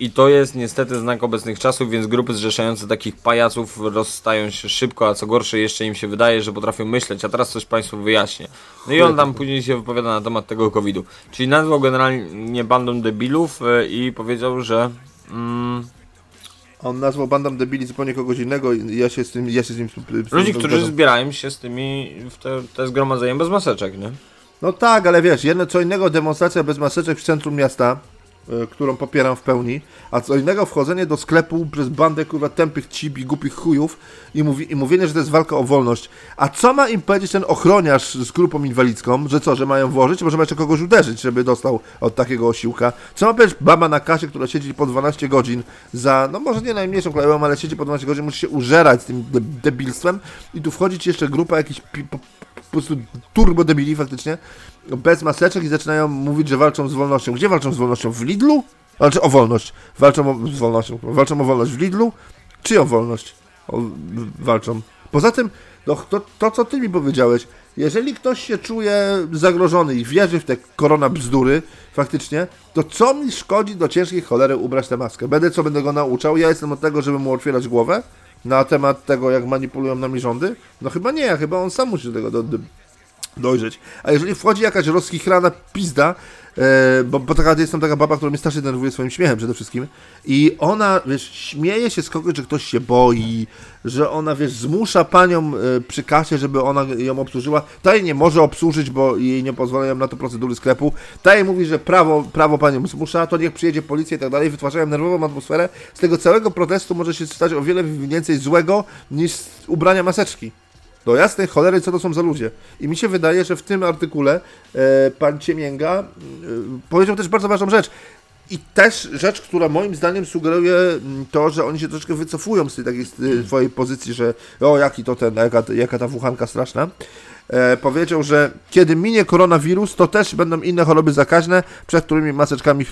I to jest niestety znak obecnych czasów, więc grupy zrzeszające takich pajaców rozstają się szybko, a co gorsze jeszcze im się wydaje, że potrafią myśleć, a teraz coś Państwu wyjaśnię. No i on tam później się wypowiada na temat tego COVID-u. Czyli nazwał generalnie bandą debilów e, i powiedział, że... Mm, On nazwał bandą debili zupełnie kogoś innego i ja się z tym, ja się z nim z ludzi, którzy zgadzam. zbierają się z tymi w te, te zgromadzenia bez maseczek, nie? No tak, ale wiesz, jedno co innego demonstracja bez maseczek w centrum miasta, którą popieram w pełni, a co innego wchodzenie do sklepu przez bandę kurwa tępych cip głupich chujów i, mówi, i mówienie, że to jest walka o wolność. A co ma im powiedzieć ten ochroniarz z grupą inwalidzką, że co, że mają włożyć? Może jeszcze kogoś uderzyć, żeby dostał od takiego osiłka. Co ma powiedzieć baba na kasie, która siedzi po 12 godzin za, no może nie najmniejszą koleją, ale siedzi po 12 godzin, musi się użerać z tym de- debilstwem i tu wchodzić jeszcze grupa jakichś prostu turbo debili faktycznie, bez maseczek i zaczynają mówić, że walczą z wolnością. Gdzie walczą z wolnością? W Lidlu? Znaczy o wolność. Walczą o, z wolnością. Walczą o wolność w Lidlu? Czyją wolność? O, walczą. Poza tym, no, to, to co ty mi powiedziałeś, jeżeli ktoś się czuje zagrożony i wierzy w te korona bzdury, faktycznie, to co mi szkodzi do ciężkiej cholery ubrać tę maskę? Będę co będę go nauczał? Ja jestem od tego, żeby mu otwierać głowę na temat tego, jak manipulują nami rządy? No chyba nie, chyba on sam musi do tego do, do, dojrzeć. A jeżeli wchodzi jakaś rozchichrana pizda, bo, bo taka, jestem taka baba, która mnie strasznie denerwuje swoim śmiechem przede wszystkim i ona, wiesz, śmieje się z kogoś, że ktoś się boi, że ona, wiesz, zmusza panią e, przy kasie, żeby ona ją obsłużyła. Ta jej nie może obsłużyć, bo jej nie pozwalają na to procedury sklepu. Ta jej mówi, że prawo, prawo panią zmusza, to niech przyjedzie policja i tak dalej. Wytwarzają nerwową atmosferę. Z tego całego protestu może się stać o wiele więcej złego niż ubrania maseczki. Do jasnej cholery, co to są za ludzie. I mi się wydaje, że w tym artykule e, pan Ciemięga e, powiedział też bardzo ważną rzecz. I też rzecz, która moim zdaniem sugeruje mm, to, że oni się troszeczkę wycofują z tej takiej z, swojej pozycji, że o jaki to ten, jaka, jaka ta wuchanka straszna. E, powiedział, że kiedy minie koronawirus, to też będą inne choroby zakaźne, przed którymi maseczkami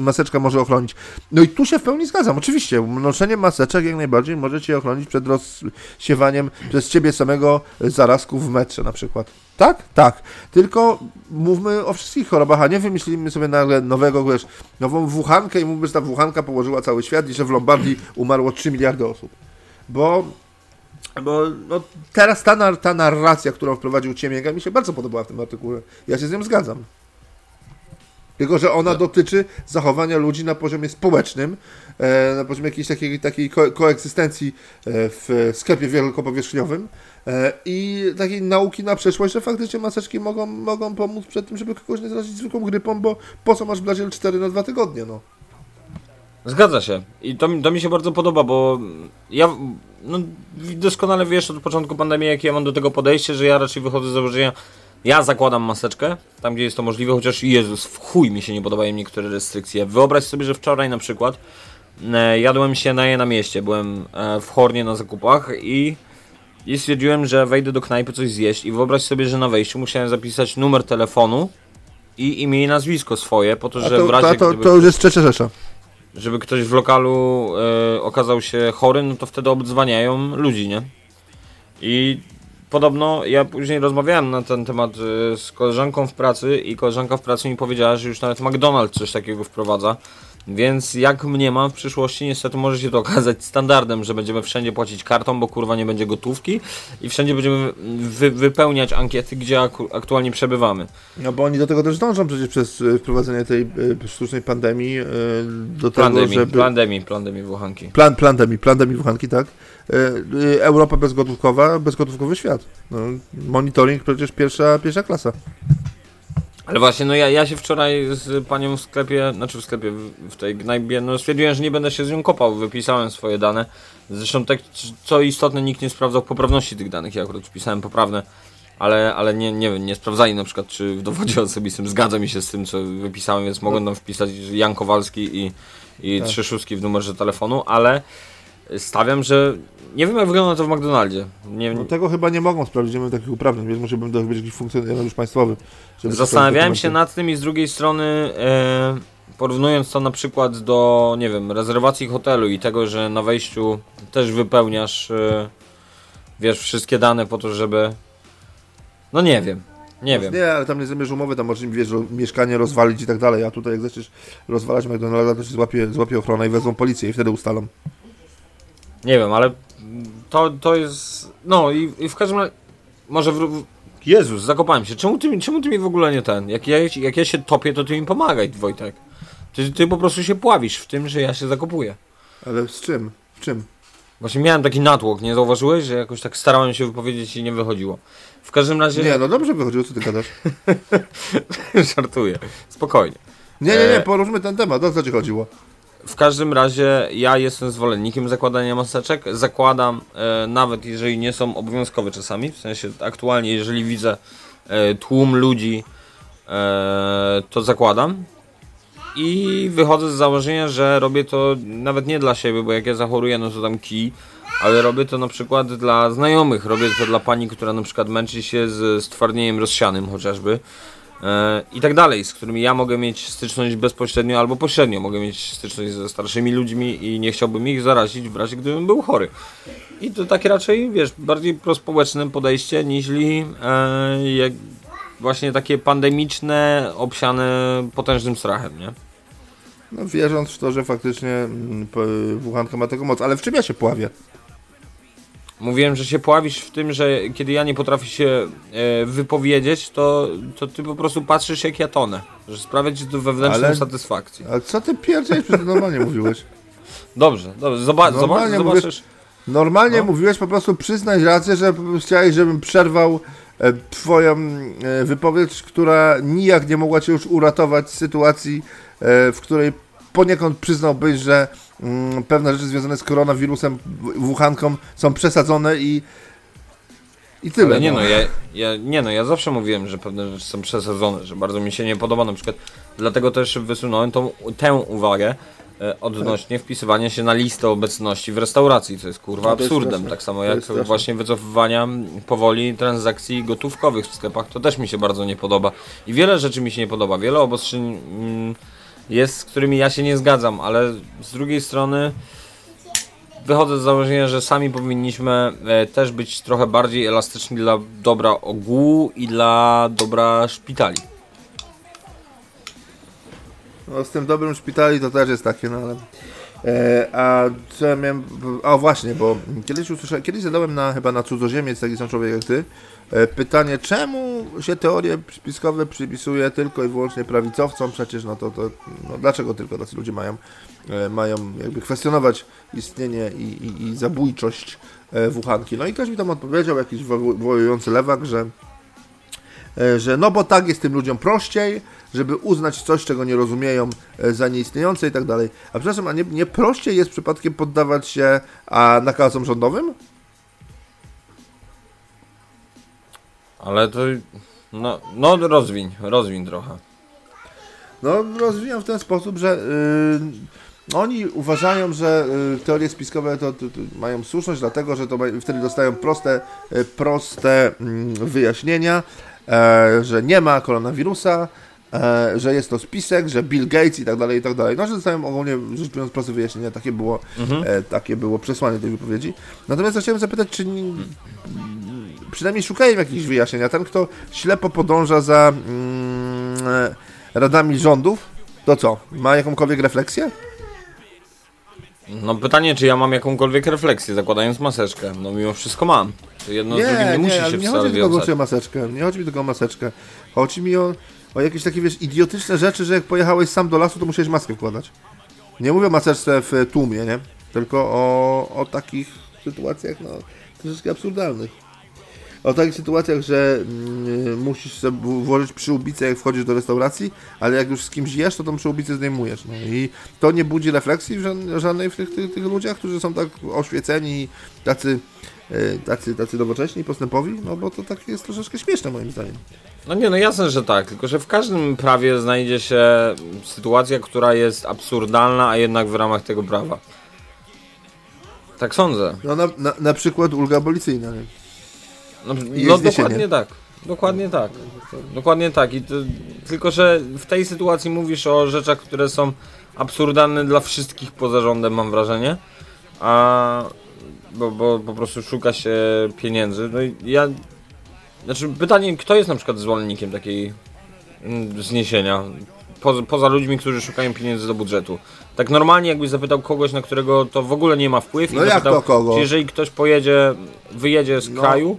maseczka może ochronić. No i tu się w pełni zgadzam, oczywiście. Noszenie maseczek jak najbardziej może cię ochronić przed rozsiewaniem przez ciebie samego zarazków w metrze na przykład. Tak? Tak. Tylko mówmy o wszystkich chorobach, a nie wymyślimy sobie nagle nowego, wiesz, nową wuchankę i mówmy, że ta wuchanka położyła cały świat i że w Lombardii umarło 3 miliardy osób. Bo bo no, teraz ta, ta narracja, którą wprowadził Ciemięga, mi się bardzo podobała w tym artykule. Ja się z nią zgadzam. Tylko, że ona dotyczy zachowania ludzi na poziomie społecznym, e, na poziomie jakiejś takiej, takiej ko- koegzystencji e, w sklepie wielkopowierzchniowym e, i takiej nauki na przyszłość, że faktycznie maseczki mogą, mogą pomóc przed tym, żeby kogoś nie zarazić zwykłą grypą, bo po co masz Blaziel 4 na dwa tygodnie, no. Zgadza się. I to, mi- to mi się bardzo podoba, bo ja no, doskonale wiesz od początku pandemii, jakie ja mam do tego podejście, że ja raczej wychodzę z założenia, ja zakładam maseczkę, tam gdzie jest to możliwe, chociaż Jezus, w chuj mi się nie podobają niektóre restrykcje. Wyobraź sobie, że wczoraj na przykład e, jadłem się na je na mieście, byłem e, w Hornie na zakupach i, i stwierdziłem, że wejdę do knajpy coś zjeść i wyobraź sobie, że na wejściu musiałem zapisać numer telefonu i imię i nazwisko swoje, po to, A że to, w razie to, to, gdyby to już jest trzecia rzesza. Żeby ktoś w lokalu e, okazał się chory, no to wtedy obdzwaniają ludzi, nie? I podobno ja później rozmawiałem na ten temat e, z koleżanką w pracy i koleżanka w pracy mi powiedziała, że już nawet McDonald's coś takiego wprowadza. Więc jak mnie mam w przyszłości, niestety może się to okazać standardem, że będziemy wszędzie płacić kartą, bo kurwa nie będzie gotówki i wszędzie będziemy wy, wypełniać ankiety, gdzie aku, aktualnie przebywamy. No bo oni do tego też dążą przecież przez y, wprowadzenie tej y, sztucznej pandemii y, do tego, Plandemii, żeby... plandemii, plandemii Włochanki. Plan, plandemii, plandemii wuchanki, tak? Y, y, Europa bezgotówkowa, bezgotówkowy świat. No, monitoring przecież pierwsza, pierwsza klasa. Ale właśnie, no ja, ja się wczoraj z panią w sklepie, znaczy w sklepie, w, tej gnajbie, no stwierdziłem, że nie będę się z nią kopał, wypisałem swoje dane. Zresztą tak, co istotne, nikt nie sprawdzał poprawności tych danych, ja akurat wpisałem poprawne, ale, ale nie, nie wiem, nie sprawdzali na przykład, czy w dowodzie osobistym zgadza mi się z tym, co wypisałem, więc mogą tam wpisać Jan Kowalski i, i Tak. trzy szóstki w numerze telefonu, ale stawiam, że nie wiem jak wygląda to w McDonaldzie. Nie, No, tego chyba nie mogą sprawdzić, nie mamy takich uprawnień, więc musiałbym to być jakiś funkcjonariusz państwowy. Zastanawiałem się nad tym i z drugiej strony e, porównując to na przykład do, nie wiem, rezerwacji hotelu i tego, że na wejściu też wypełniasz, e, wiesz, wszystkie dane po to, żeby... No nie wiem, nie wiem. Nie, ale tam nie zamierz umowy, tam możesz im wiesz, mieszkanie rozwalić i tak dalej, a tutaj jak zaczniesz rozwalać McDonalda, to się złapie, złapie ochrona i wezmą policję i wtedy ustalą. Nie wiem, ale to, to jest... No i, i w każdym razie... Może w, Jezus, zakopałem się. Czemu ty, mi- czemu ty mi w ogóle nie ten? Jak ja, jak ja się topię, to ty mi pomagaj, Wojtek. Ty, ty po prostu się pławisz w tym, że ja się zakopuję. Ale z czym? W czym? Właśnie miałem taki natłok, nie zauważyłeś, że jakoś tak starałem się wypowiedzieć i nie wychodziło. W każdym razie... Nie, no dobrze wychodziło, co ty gadasz. Żartuję. Spokojnie. Nie, nie, nie, E, poruszmy ten temat, o co ci chodziło? W każdym razie ja jestem zwolennikiem zakładania maseczek. Zakładam e, nawet jeżeli nie są obowiązkowe czasami. W sensie aktualnie jeżeli widzę e, tłum ludzi, e, to zakładam. I wychodzę z założenia, że robię to nawet nie dla siebie, bo jak ja zachoruję, no to tam kij, ale robię to na przykład dla znajomych. Robię to dla pani, która na przykład męczy się z stwardnieniem rozsianym chociażby. E, i tak dalej, z którymi ja mogę mieć styczność bezpośrednio albo pośrednio. Mogę mieć styczność ze starszymi ludźmi i nie chciałbym ich zarazić w razie gdybym był chory. I to takie raczej, wiesz, bardziej prospołeczne podejście niż e, jak właśnie takie pandemiczne, obsiane potężnym strachem, nie? No wierząc w to, że faktycznie mm, Wuhanka ma taką moc, ale w czym ja się pławię? Mówiłem, że się pławisz w tym, że kiedy ja nie potrafię się e, wypowiedzieć, to, to ty po prostu patrzysz jak ja tonę. Że sprawia ci to wewnętrzną Ale- satysfakcję. A co ty pierdziesz, normalnie mówiłeś? Dobrze, dobrze, zoba- Normalnie mówisz- zobaczysz. Normalnie No. mówiłeś po prostu przyznać rację, że chciałeś, żebym przerwał e, twoją e, wypowiedź, która nijak nie mogła cię już uratować z sytuacji, e, w której poniekąd przyznałbyś, że pewne rzeczy związane z koronawirusem, Wuhanką są przesadzone i i tyle. Ale nie no. no, ja, ja, nie no, ja zawsze mówiłem, że pewne rzeczy są przesadzone, że bardzo mi się nie podoba na przykład. Dlatego też wysunąłem tą, tę uwagę e, odnośnie wpisywania się na listę obecności w restauracji, co jest kurwa No absurdem. Tak samo jak właśnie wycofywania powoli transakcji gotówkowych w sklepach, to też mi się bardzo nie podoba. I wiele rzeczy mi się nie podoba, wiele obostrzeń mm, jest, z którymi ja się nie zgadzam, ale z drugiej strony wychodzę z założenia, że sami powinniśmy e, też być trochę bardziej elastyczni dla dobra ogółu i dla dobra szpitali. No, z tym dobrym szpitali to też jest takie, no ale... E, a co ja miałem... Właśnie, bo kiedyś usłyszałem, kiedyś zadałem na, chyba na cudzoziemiec, taki sam człowiek jak ty, e, pytanie, czemu się teorie spiskowe przypisuje tylko i wyłącznie prawicowcom, przecież no to, to no dlaczego tylko tacy ludzie mają, e, mają jakby kwestionować istnienie i, i, i zabójczość Wuhanki. No i ktoś mi tam odpowiedział, jakiś wo- wojujący lewak, że że no bo tak jest tym ludziom prościej, żeby uznać coś, czego nie rozumieją e, za nieistniejące i tak dalej. A przepraszam, a nie, nie prościej jest przypadkiem poddawać się a, nakazom rządowym? Ale to. No, no rozwiń, rozwiń trochę. No, rozwijam w ten sposób, że y, oni uważają, że y, teorie spiskowe to, to, to mają słuszność, dlatego że to wtedy dostają proste, y, proste mm, wyjaśnienia, e, że nie ma koronawirusa, e, że jest to spisek, że Bill Gates i tak dalej, i tak dalej. No, że dostają ogólnie rzecz biorąc proste wyjaśnienia, takie było, e, takie było przesłanie tej wypowiedzi. Natomiast ja chciałem zapytać, czy ni- przynajmniej szukają jakichś wyjaśnień, a ten, kto ślepo podąża za mm, e, radami rządów, to co? Ma jakąkolwiek refleksję? No pytanie, czy ja mam jakąkolwiek refleksję, zakładając maseczkę. No mimo wszystko mam. To jedno z drugim nie, musi ale się nie wcale chodzi tylko wiązać. o maseczkę. Nie chodzi mi tylko o maseczkę. Chodzi mi o, o jakieś takie, wiesz, idiotyczne rzeczy, że jak pojechałeś sam do lasu, to musiałeś maskę wkładać. Nie mówię o maseczce w tłumie, nie? Tylko o, o takich sytuacjach, no, troszeczkę absurdalnych. O takich sytuacjach, że mm, musisz sobie włożyć przyłbicę jak wchodzisz do restauracji, ale jak już z kimś jesz, to tą przyłbicę zdejmujesz. No i to nie budzi refleksji żadnej w tych, tych, tych ludziach, którzy są tak oświeceni i tacy, e, tacy, tacy nowocześni, postępowi, no bo to tak jest troszeczkę śmieszne moim zdaniem. No nie, no jasne, że tak, tylko że w każdym prawie znajdzie się sytuacja, która jest absurdalna, a jednak w ramach tego prawa. Tak sądzę. No na, na, na przykład ulga abolicyjna. Nie? No, no dokładnie tak. Dokładnie tak. Dokładnie tak. I to, tylko, że w tej sytuacji mówisz o rzeczach, które są absurdalne dla wszystkich poza rządem, mam wrażenie. A bo, bo po prostu szuka się pieniędzy. No i ja. Znaczy pytanie, kto jest na przykład zwolennikiem takiej mm, zniesienia? Poza, poza ludźmi, którzy szukają pieniędzy do budżetu. Tak normalnie jakbyś zapytał kogoś, na którego to w ogóle nie ma wpływ No i jak zapytał, to kogo? czy jeżeli ktoś pojedzie, wyjedzie z No. kraju,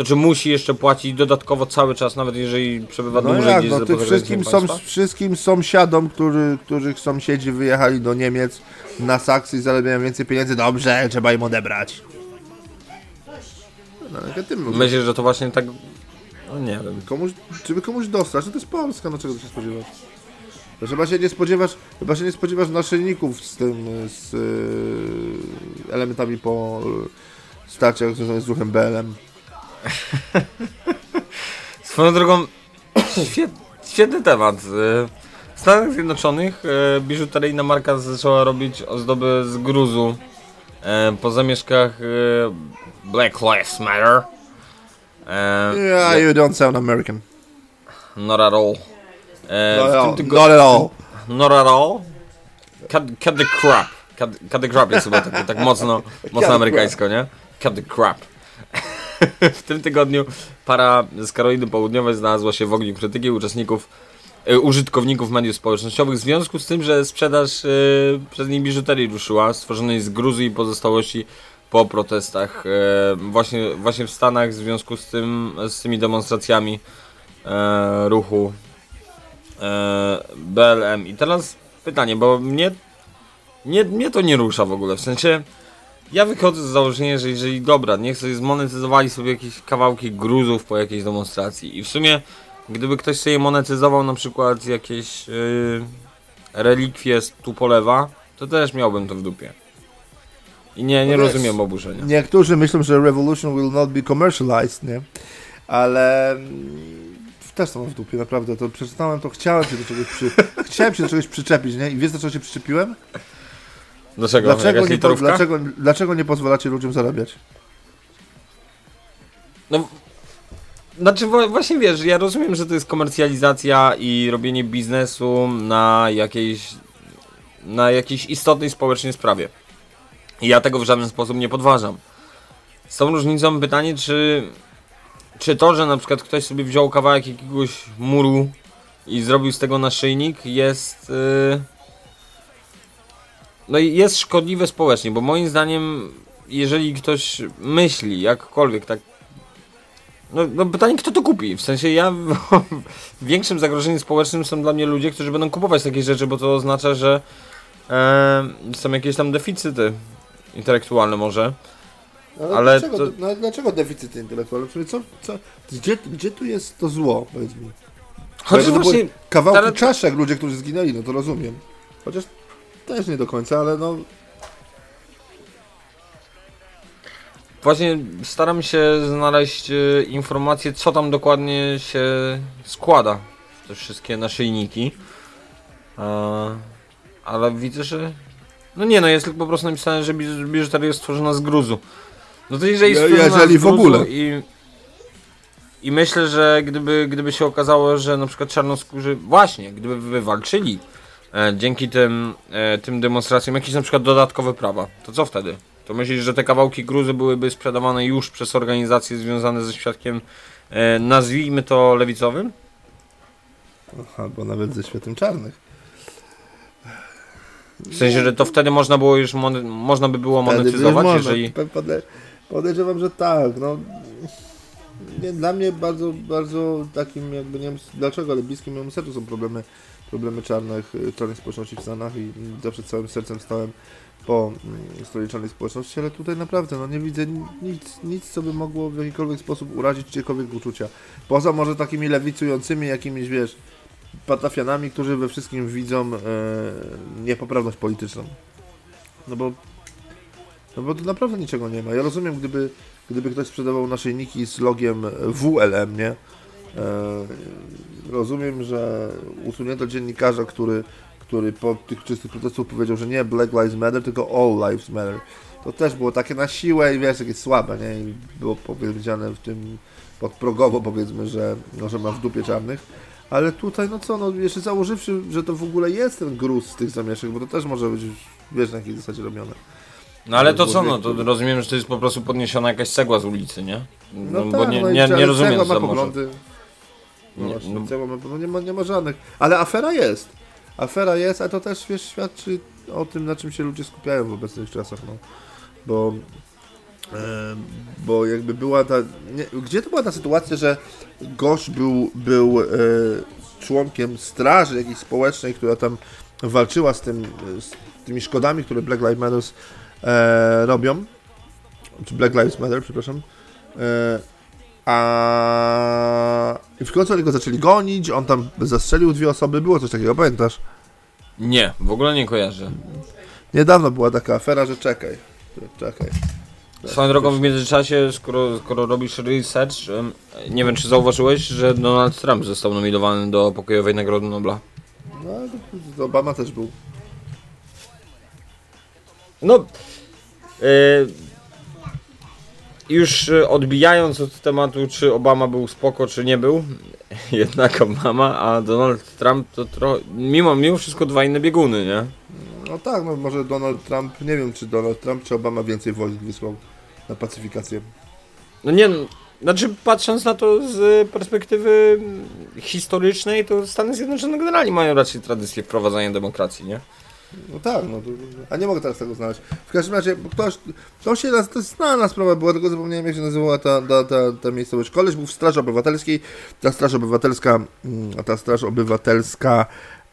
to czy musi jeszcze płacić dodatkowo cały czas, nawet jeżeli przebywa No dłużej jak, gdzieś no pozagranicą wszystkim, są, wszystkim sąsiadom, który, których sąsiedzi wyjechali do Niemiec na Saksy i zarabiają więcej pieniędzy, dobrze, trzeba im odebrać. No. Myślę, że to właśnie tak... No nie wiem. Komuś, żeby komuś dostać, no to jest Polska, no czego ty się spodziewasz? To chyba się nie spodziewasz, chyba się nie spodziewasz naszyjników z tym, z yy, elementami po yy, starciach związanych z ruchem BLM. Swoją drogą, świet, świetny temat. Y, W Stanach Zjednoczonych y, biżuteryjna marka zaczęła robić ozdoby z gruzu y, po zamieszkach Black Lives Matter. Yeah, you don't sound American. Not at all. Not all. Not at all. Not at all. Cut, cut the crap. Cut, cut the crap jest chyba tak, tak mocno, mocno amerykańsko, nie? Cut the crap. w tym tygodniu para z Karoliny Południowej znalazła się w ogniu krytyki uczestników, e, użytkowników mediów społecznościowych w związku z tym, że sprzedaż e, przez nich biżuterii ruszyła, stworzonej z gruzu i pozostałości po protestach e, właśnie, właśnie w Stanach w związku z tym, z tymi demonstracjami ruchu BLM. I teraz pytanie, bo mnie, mnie, mnie to nie rusza w ogóle. W sensie, ja wychodzę z założenia, że jeżeli dobra, niech sobie zmonetyzowali sobie jakieś kawałki gruzów po jakiejś demonstracji. I w sumie, gdyby ktoś sobie monetyzował na przykład jakieś yy, relikwie z Tupolewa, to też miałbym to w dupie. I nie, nie No wiesz, rozumiem oburzenia. Niektórzy myślą, że Revolution will not be commercialized, nie? Ale mm, też to mam w dupie, naprawdę. To przeczytałem, to chciałem się do czegoś przy... chciałem się do czegoś przyczepić, nie? I wiesz, do czego się przyczepiłem? Dlaczego? Dlaczego nie, po, dlaczego, dlaczego nie pozwalacie ludziom zarabiać? No, znaczy właśnie wiesz, ja rozumiem, że to jest komercjalizacja i robienie biznesu na jakiejś, na jakiejś istotnej społecznie sprawie. I ja tego w żaden sposób nie podważam. Z tą różnicą pytanie, czy, czy to, że na przykład ktoś sobie wziął kawałek jakiegoś muru i zrobił z tego naszyjnik jest... Yy, no i jest szkodliwe społecznie, bo moim zdaniem, jeżeli ktoś myśli jakkolwiek tak no, no pytanie, kto to kupi? W sensie ja większym zagrożeniem społecznym są dla mnie ludzie, którzy będą kupować takie rzeczy, bo to oznacza, że e, są jakieś tam deficyty intelektualne może. Ale, Ale dlaczego, to- no, dlaczego deficyty intelektualne? Co, co, gdzie, gdzie tu jest to zło, powiedz mi? To właśnie, Kawałki ale- czaszek, ludzie, którzy zginęli, no to rozumiem. Chociaż też nie do końca, ale no... właśnie staram się znaleźć e, informacje, co tam dokładnie się składa te wszystkie naszyjniki. E, ale widzę, że no nie, no jest tylko po prostu napisane, że biż- biżuteria jest stworzona z gruzu. No to jeżeli jest Je- stworzona jeżeli z w ogóle. I, I myślę, że gdyby, gdyby się okazało, że na przykład czarnoskórzy, właśnie, gdyby wywalczyli dzięki tym, e, tym demonstracjom jakieś na przykład dodatkowe prawa, to co wtedy? To myślisz, że te kawałki gruzy byłyby sprzedawane już przez organizacje związane ze świadkiem, e, nazwijmy to lewicowym? Albo nawet ze światem czarnych. W sensie, że to wtedy można było już można by było monetyzować, można, jeżeli... pode- Podejrzewam, że tak, no. Nie, dla mnie bardzo, bardzo takim jakby, nie wiem dlaczego, ale bliskim mojemu sercu są problemy, problemy czarnych, y, czarnej społeczności w Stanach i zawsze całym sercem stałem po mm, stoliczonej społeczności, ale tutaj naprawdę no, nie widzę nic, nic, co by mogło w jakikolwiek sposób urazić czyjekolwiek uczucia. Poza może takimi lewicującymi jakimiś, wiesz, patafianami, którzy we wszystkim widzą e, niepoprawność polityczną. No bo no bo tu naprawdę niczego nie ma. Ja rozumiem, gdyby, gdyby ktoś sprzedawał naszyjniki z logiem WLM, nie? E, rozumiem, że usunięto dziennikarza, który, który po tych czystych protestów powiedział, że nie Black Lives Matter, tylko All Lives Matter. To też było takie na siłę i wiesz, jakieś słabe, nie? I było powiedziane w tym podprogowo powiedzmy, że, no, że ma w dupie czarnych. Ale tutaj, no co, no jeszcze założywszy, że to w ogóle jest ten gruz z tych zamieszek, bo to też może być, wiesz, na jakiej zasadzie robione. No ale to co, no to rozumiem, że to jest po prostu podniesiona jakaś cegła z ulicy, nie? No, No, tak, bo nie, no nie, nie rozumiem, co może. poglądy. No Nie, właśnie, no- ma, no nie, ma, nie ma żadnych. Ale afera jest. Afera jest, a to też wiesz, świadczy o tym, na czym się ludzie skupiają w obecnych czasach, no. Bo, e, bo jakby była ta. Nie, gdzie to była ta sytuacja, że gość był, był e, członkiem straży jakiejś społecznej, która tam walczyła z, tym, z tymi szkodami, które Black Lives Matter e, robią. Czy Black Lives Matter, przepraszam. E, a i w końcu oni go zaczęli gonić, on tam zastrzelił dwie osoby, było coś takiego, pamiętasz? Nie, w ogóle nie kojarzę. Niedawno była taka afera, że czekaj, czekaj. Swoją drogą w międzyczasie, skoro, skoro robisz research, nie wiem czy zauważyłeś, że Donald Trump został nominowany do pokojowej Nagrody Nobla. No, Obama też był. No, e, już e, odbijając od tematu, czy Obama był spoko, czy nie był, jednak Obama, a Donald Trump to trochę, mimo, mimo wszystko dwa inne bieguny, nie? No tak, no może Donald Trump, nie wiem czy Donald Trump czy Obama więcej wojsk wysłał na pacyfikację. No nie, no, znaczy patrząc na to z perspektywy historycznej, to Stany Zjednoczone generalnie mają raczej tradycję wprowadzania demokracji, nie? No tak, no to, a nie mogę teraz tego znaleźć. W każdym razie, ktoś, to się, to jest znana sprawa była, tylko zapomniałem jak się nazywała ta, ta, ta, ta miejscowość. Koleś był w Straży Obywatelskiej, ta Straż Obywatelska, mm, ta Straż Obywatelska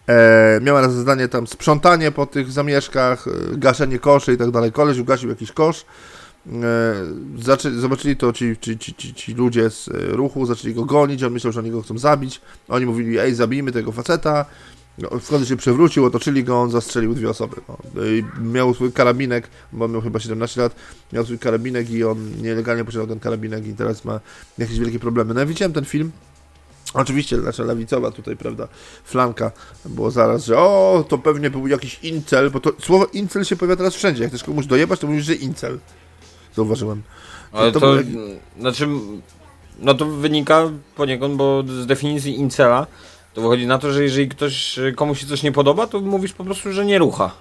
e, miała na zadanie tam sprzątanie po tych zamieszkach, e, gaszenie koszy i tak dalej. Koleś ugasił jakiś kosz, e, zaczę, zobaczyli to ci, ci, ci, ci, ci ludzie z e, ruchu, zaczęli go gonić, on myślał, że oni go chcą zabić. Oni mówili, ej, zabijmy tego faceta. No, wtedy się przewrócił, otoczyli go, on zastrzelił dwie osoby. No. Miał swój karabinek, bo miał chyba 17 lat, miał swój karabinek i on nielegalnie posiadał ten karabinek i teraz ma jakieś wielkie problemy. No ja widziałem ten film, Oczywiście nasza lewicowa tutaj, prawda, flanka było zaraz, że o, to pewnie był jakiś incel, bo to słowo incel się pojawia teraz wszędzie. Jak chcesz komuś dojebać, to mówisz, że incel. Zauważyłem. Ale to to, był znaczy, no to wynika poniekąd, bo z definicji incela to wychodzi na to, że jeżeli ktoś, komuś się coś nie podoba, to mówisz po prostu, że nie rucha.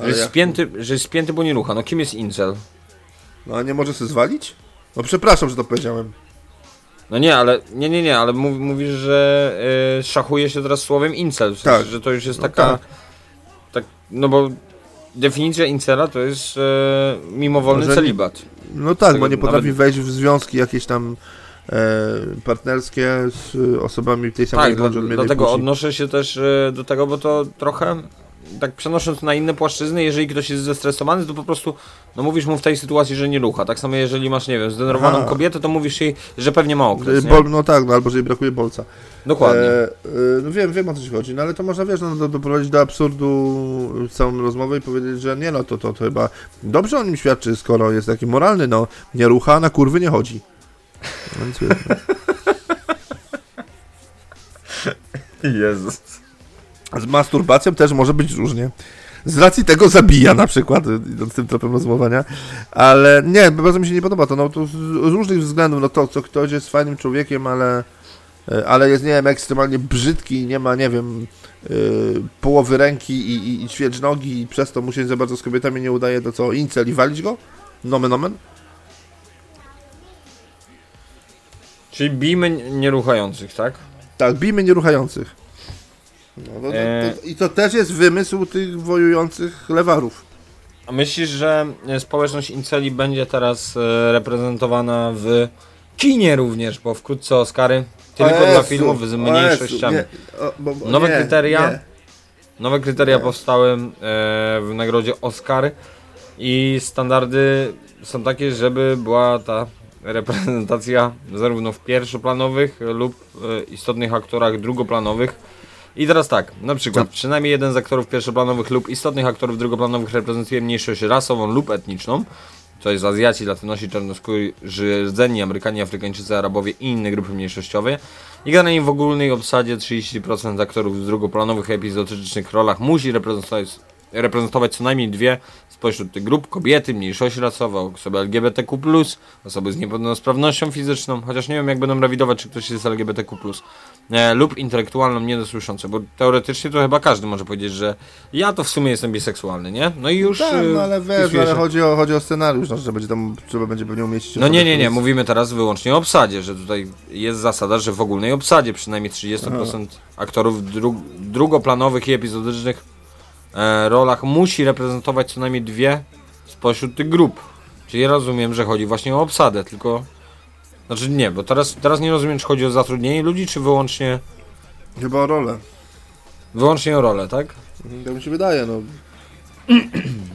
Że jest, jak- spięty, że jest spięty, bo nie rucha. No kim jest incel? No a nie może się zwalić? No przepraszam, że to powiedziałem. No nie, ale nie, nie, nie, ale mów, mówisz, że y, szachuje się teraz słowem incel, w sensie, Tak. że to już jest No taka, tak. tak, no bo definicja incela to jest e, mimowolny nie- celibat. No tak, bo nie potrafi nawet- wejść w związki jakieś tam partnerskie z e, osobami tej samej Tak, dla, odmiennej dlatego płci. odnoszę się też e, do tego, bo to trochę, tak przenosząc na inne płaszczyzny, jeżeli ktoś jest zestresowany, to po prostu, no mówisz mu w tej sytuacji, że nie rucha. Tak samo jeżeli masz, nie wiem, zdenerwowaną Aha. kobietę, to mówisz jej, że pewnie ma E, okres? Bol, no tak, no albo że jej brakuje bolca. Dokładnie. E, e, no wiem, wiem o co ci chodzi, no ale to można, wiesz, no, do, doprowadzić do absurdu całą rozmowę i powiedzieć, że nie no, to, to, to chyba dobrze o nim świadczy, skoro jest taki moralny, no, nie rucha, na kurwy nie chodzi. Jezus. Z masturbacją też może być różnie. Z racji tego zabija na przykład, idąc tym tropem rozmowania, ale nie, bardzo mi się nie podoba to, no to z, różnych względów, no to, co ktoś jest fajnym człowiekiem, ale, e, ale jest, nie wiem, ekstremalnie brzydki i nie ma, nie wiem, yy, połowy ręki i, i, i ćwierć nogi i przez to mu się za bardzo z kobietami nie udaje, to co, incel i walić go? Nomen omen? Czyli bijmy nieruchających, tak? Tak, bijmy nieruchających. No, to, to, E. to, I to też jest wymysł tych wojujących lewarów. A myślisz, że e, społeczność inceli będzie teraz e, reprezentowana w kinie również, bo wkrótce Oscary tylko dla filmów z mniejszościami. Jezu, nie, o, bo, bo, Nowe nie, kryteria? Nie, Nowe kryteria powstały e, w nagrodzie Oscar i standardy są takie, żeby była ta reprezentacja zarówno w pierwszoplanowych lub e, istotnych aktorach drugoplanowych. I teraz tak, na przykład przynajmniej jeden z aktorów pierwszoplanowych lub istotnych aktorów drugoplanowych reprezentuje mniejszość rasową lub etniczną. To jest Azjaci, Latynosi, Czarnoskórzy, rdzenni, Amerykanie, Afrykańczycy, Arabowie i inne grupy mniejszościowe. I generalnie w ogólnej obsadzie 30% aktorów w drugoplanowych epizodycznych rolach musi reprezentować, reprezentować co najmniej dwie spośród tych grup kobiety, mniejszości rasowe, osoby LGBTQ+, osoby z niepełnosprawnością fizyczną, chociaż nie wiem jak będą rewidować, czy ktoś jest LGBTQ+, e, lub intelektualną niedosłyszące, bo teoretycznie to chyba każdy może powiedzieć, że ja to w sumie jestem biseksualny, nie? No i już... Tak, e, no ale wiesz, wpisuje ale chodzi o, chodzi o scenariusz, no, że będzie tam, trzeba będzie pewnie umieścić... No nie, nie, nie, mówimy teraz wyłącznie o obsadzie, że tutaj jest zasada, że w ogólnej obsadzie przynajmniej 30% aktorów dru drugoplanowych i epizodycznych e, rolach musi reprezentować co najmniej dwie spośród tych grup. Czyli rozumiem, że chodzi właśnie o obsadę, tylko... Znaczy nie, bo teraz, teraz nie rozumiem, czy chodzi o zatrudnienie ludzi, czy wyłącznie, Chyba o rolę. wyłącznie o rolę, tak? Tak mi się wydaje, no.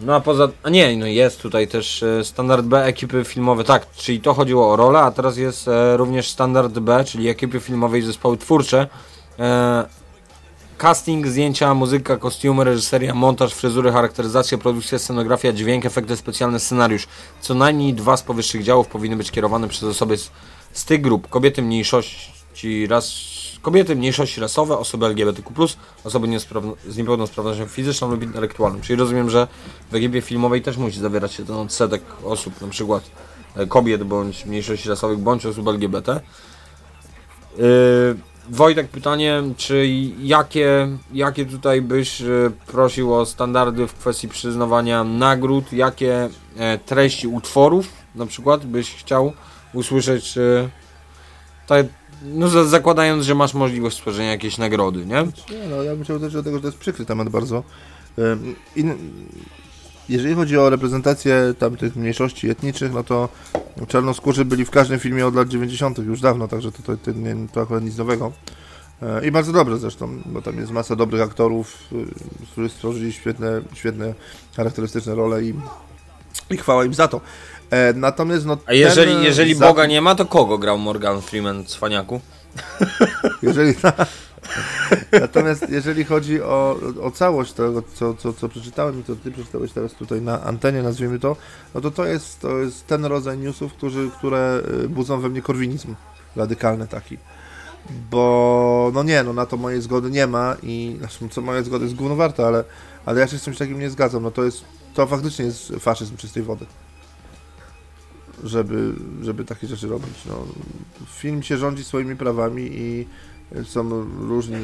No a poza. A nie, no jest tutaj też e, standard B ekipy filmowe, tak, czyli to chodziło o rolę, a teraz jest e, również standard B, czyli ekipy filmowe i zespoły twórcze. Casting, zdjęcia, muzyka, kostiumy, reżyseria, montaż, fryzury, charakteryzacja, produkcja, scenografia, dźwięk, efekty specjalne, scenariusz. Co najmniej dwa z powyższych działów powinny być kierowane przez osoby z, z tych grup. Kobiety mniejszości ras, kobiety mniejszości rasowe, osoby LGBTQ+, osoby z niepełnosprawnością fizyczną lub intelektualną. Czyli rozumiem, że w ekipie filmowej też musi zawierać się ten odsetek osób, na przykład e, kobiet bądź mniejszości rasowych, bądź osób LGBT. Yy, Wojtek, pytanie, czy jakie, jakie tutaj byś e, prosił o standardy w kwestii przyznawania nagród, jakie e, treści utworów na przykład byś chciał usłyszeć, tak, no za- zakładając, że masz możliwość stworzenia jakiejś nagrody, nie? Nie, no ja bym chciał też do tego, że to jest przykry temat bardzo. In, jeżeli chodzi o reprezentację tamtych mniejszości etnicznych, no to czarnoskórzy byli w każdym filmie od lat 90. już dawno, także to, to, to, nie, to akurat nic nowego. E, I bardzo dobrze zresztą, bo tam jest masa dobrych aktorów, y, którzy stworzyli świetne, świetne charakterystyczne role i, i chwała im za to. E, Natomiast no A jeżeli, jeżeli zapis- Boga nie ma, to kogo grał Morgan Freeman z Faniaku? Jeżeli, natomiast jeżeli chodzi o, o całość tego, co, co, co przeczytałem i co ty przeczytałeś teraz tutaj na antenie, nazwijmy to, no to to jest, to jest ten rodzaj newsów, którzy, które y, budzą we mnie korwinizm radykalny taki. Bo no nie, no na to mojej zgody nie ma i znaczy, co moja zgody jest gówno warte, ale, ale ja się z czymś takim nie zgadzam. No to jest, to faktycznie jest faszyzm czystej wody. Żeby, żeby takie rzeczy robić. No, film się rządzi swoimi prawami i są różni,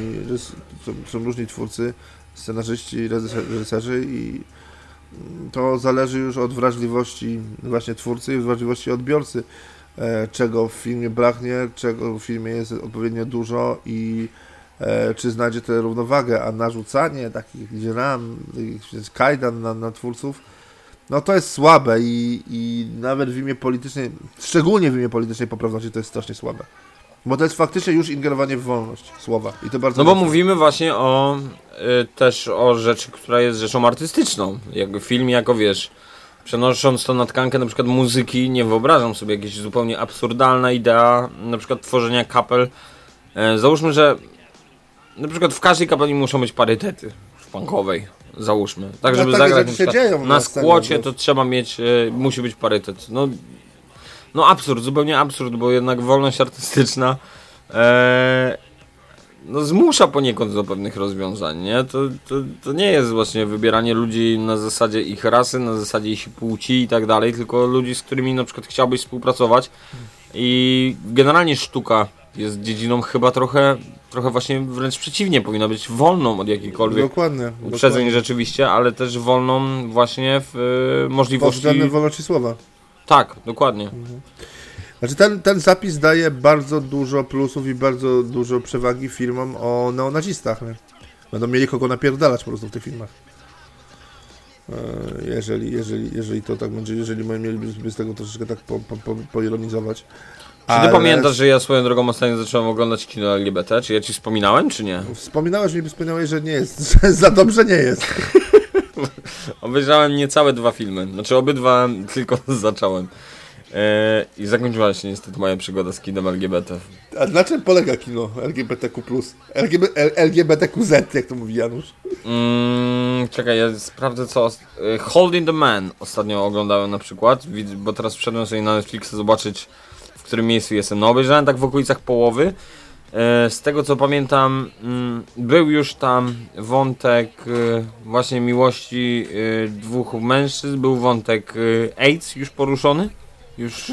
są, są różni twórcy, scenarzyści, reżyser- reżyserzy i to zależy już od wrażliwości właśnie twórcy i wrażliwości odbiorcy, e, czego w filmie braknie, czego w filmie jest odpowiednio dużo i e, czy znajdzie tę równowagę, a narzucanie takich gdzie ram, kajdan na, na twórców, no to jest słabe i, i nawet w imię politycznej, szczególnie w imię politycznej poprawności to jest strasznie słabe. Bo to jest faktycznie już ingerowanie w wolność słowa i to bardzo No bo dobrze. mówimy właśnie o y, też o rzeczy, która jest rzeczą artystyczną. Jakby film jako wiesz, przenosząc to na tkankę na przykład muzyki, nie wyobrażam sobie jakaś zupełnie absurdalna idea na przykład tworzenia kapel. E, załóżmy, że na przykład w każdej kapeli muszą być parytety w punkowej. Załóżmy. Tak, No żeby takie zagrać rzeczy się na, przykład na skłocie, wiesz. to trzeba mieć, e, musi być parytet. No, no absurd, zupełnie absurd, bo jednak wolność artystyczna e, no zmusza poniekąd do pewnych rozwiązań, nie? To, to, to nie jest właśnie wybieranie ludzi na zasadzie ich rasy, na zasadzie ich płci i tak dalej, tylko ludzi, z którymi na przykład chciałbyś współpracować i generalnie sztuka jest dziedziną chyba trochę, trochę właśnie wręcz przeciwnie, powinna być wolną od jakichkolwiek Dokładnie. uprzedzeń dokładnie. rzeczywiście, ale też wolną właśnie w Pod możliwości... względem wolności słowa. Tak, dokładnie. Znaczy ten, ten zapis daje bardzo dużo plusów i bardzo dużo przewagi filmom o neonazistach. Nie? Będą mieli kogo napierdalać po prostu w tych filmach. E, Jeżeli, jeżeli, jeżeli to tak będzie, jeżeli my mielibyśmy z tego troszeczkę tak po, po, po, poironizować. Czy ty Ale- pamiętasz, że ja swoją drogą ostatnio zacząłem oglądać kino LGBT? Czy ja ci wspominałem, czy nie? Wspominałeś mi, wspominałeś, że nie jest, że za dobrze nie jest. Obejrzałem niecałe dwa filmy. Znaczy obydwa tylko zacząłem. E, I zakończyła się niestety moja przygoda z kinem LGBT. A na czym polega kino LGBTQ+. LGB, LGBTQZ, jak to mówi Janusz. Mm, czekaj, ja sprawdzę co. e, Holding the Man ostatnio oglądałem na przykład, bo teraz wszedłem sobie na Netflix zobaczyć w którym miejscu jestem. No obejrzałem tak w okolicach połowy. E, Z tego co pamiętam, mm, był już tam wątek e, właśnie miłości e, dwóch mężczyzn, był wątek AIDS już poruszony. Już.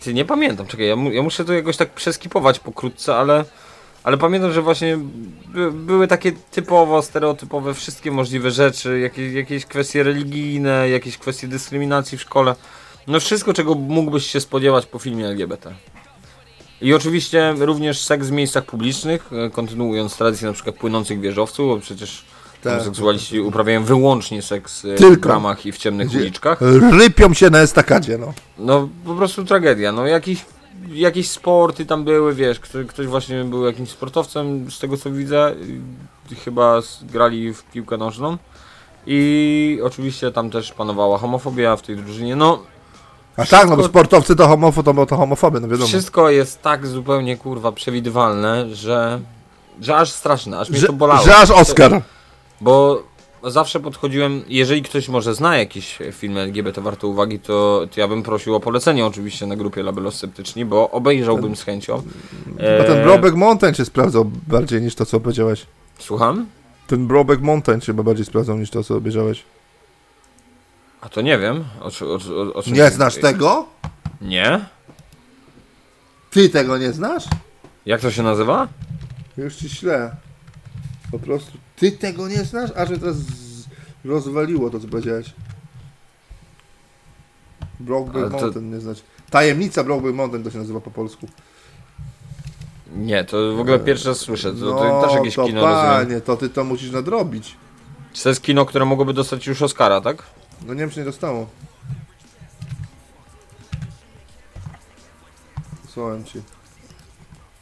Ty nie pamiętam, czekaj, ja, mu, ja muszę to jakoś tak przeskipować pokrótce, ale. Ale pamiętam, że właśnie by, były takie typowo, stereotypowe wszystkie możliwe rzeczy, jakieś, jakieś kwestie religijne, jakieś kwestie dyskryminacji w szkole. No wszystko, czego mógłbyś się spodziewać po filmie LGBT. I oczywiście również seks w miejscach publicznych, e, kontynuując tradycję na przykład płynących wieżowców, bo przecież Tak. homoseksualiści uprawiają wyłącznie seks e, w Tylko. bramach i w ciemnych Gdzie- uliczkach. Rypią się na estakadzie, no. No po prostu tragedia. No jakiś, jakieś sporty tam były, wiesz, ktoś, ktoś właśnie był jakimś sportowcem, z tego co widzę, chyba grali w piłkę nożną. I oczywiście tam też panowała homofobia w tej drużynie. No, A tak, no bo Wszystko- sportowcy to homofoby, to, to homofoby, no wiadomo. wszystko jest tak zupełnie kurwa przewidywalne, że, że aż straszne, aż mnie Że, to bolało. że aż Oscar. Bo zawsze podchodziłem, jeżeli ktoś może zna jakieś filmy LGBT warte uwagi, to, to ja bym prosił o polecenie oczywiście na grupie Labelosceptyczni, bo obejrzałbym z chęcią. Bo ten Eee, Brobeck Mountain się sprawdzał bardziej niż to, co powiedziałeś. Słucham? Ten Brobeck Mountain się chyba bardziej sprawdzał niż to, co obejrzałeś. A to nie wiem. O, o, o, o czym Nie znasz tego? Nie? Ty tego nie znasz? Jak to się nazywa? Już ci ślę. Po prostu. Ty tego nie znasz? Aż mnie teraz rozwaliło to, co powiedziałeś. Brokeback to- Mountain nie znać. Tajemnica Brokeback Mountain to się nazywa po polsku. Nie, to w ogóle pierwszy raz słyszę. To, to no, też jakieś to kino rozumiem. panie, to ty to musisz nadrobić. Czy to jest kino, które mogłoby dostać już Oscara, tak? No nie wiem, czy nie dostało. Słucham ci.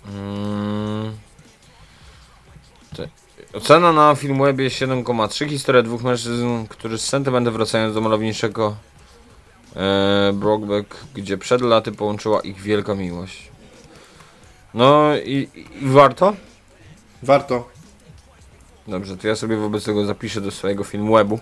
Mm. Ocena na Filmwebie 7,3. Historia dwóch mężczyzn, którzy z sentymentem wracają do malowniczego e, Brokeback, gdzie przed laty połączyła ich wielka miłość. No i, i warto? Warto. Dobrze, to ja sobie wobec tego zapiszę do swojego Filmwebu,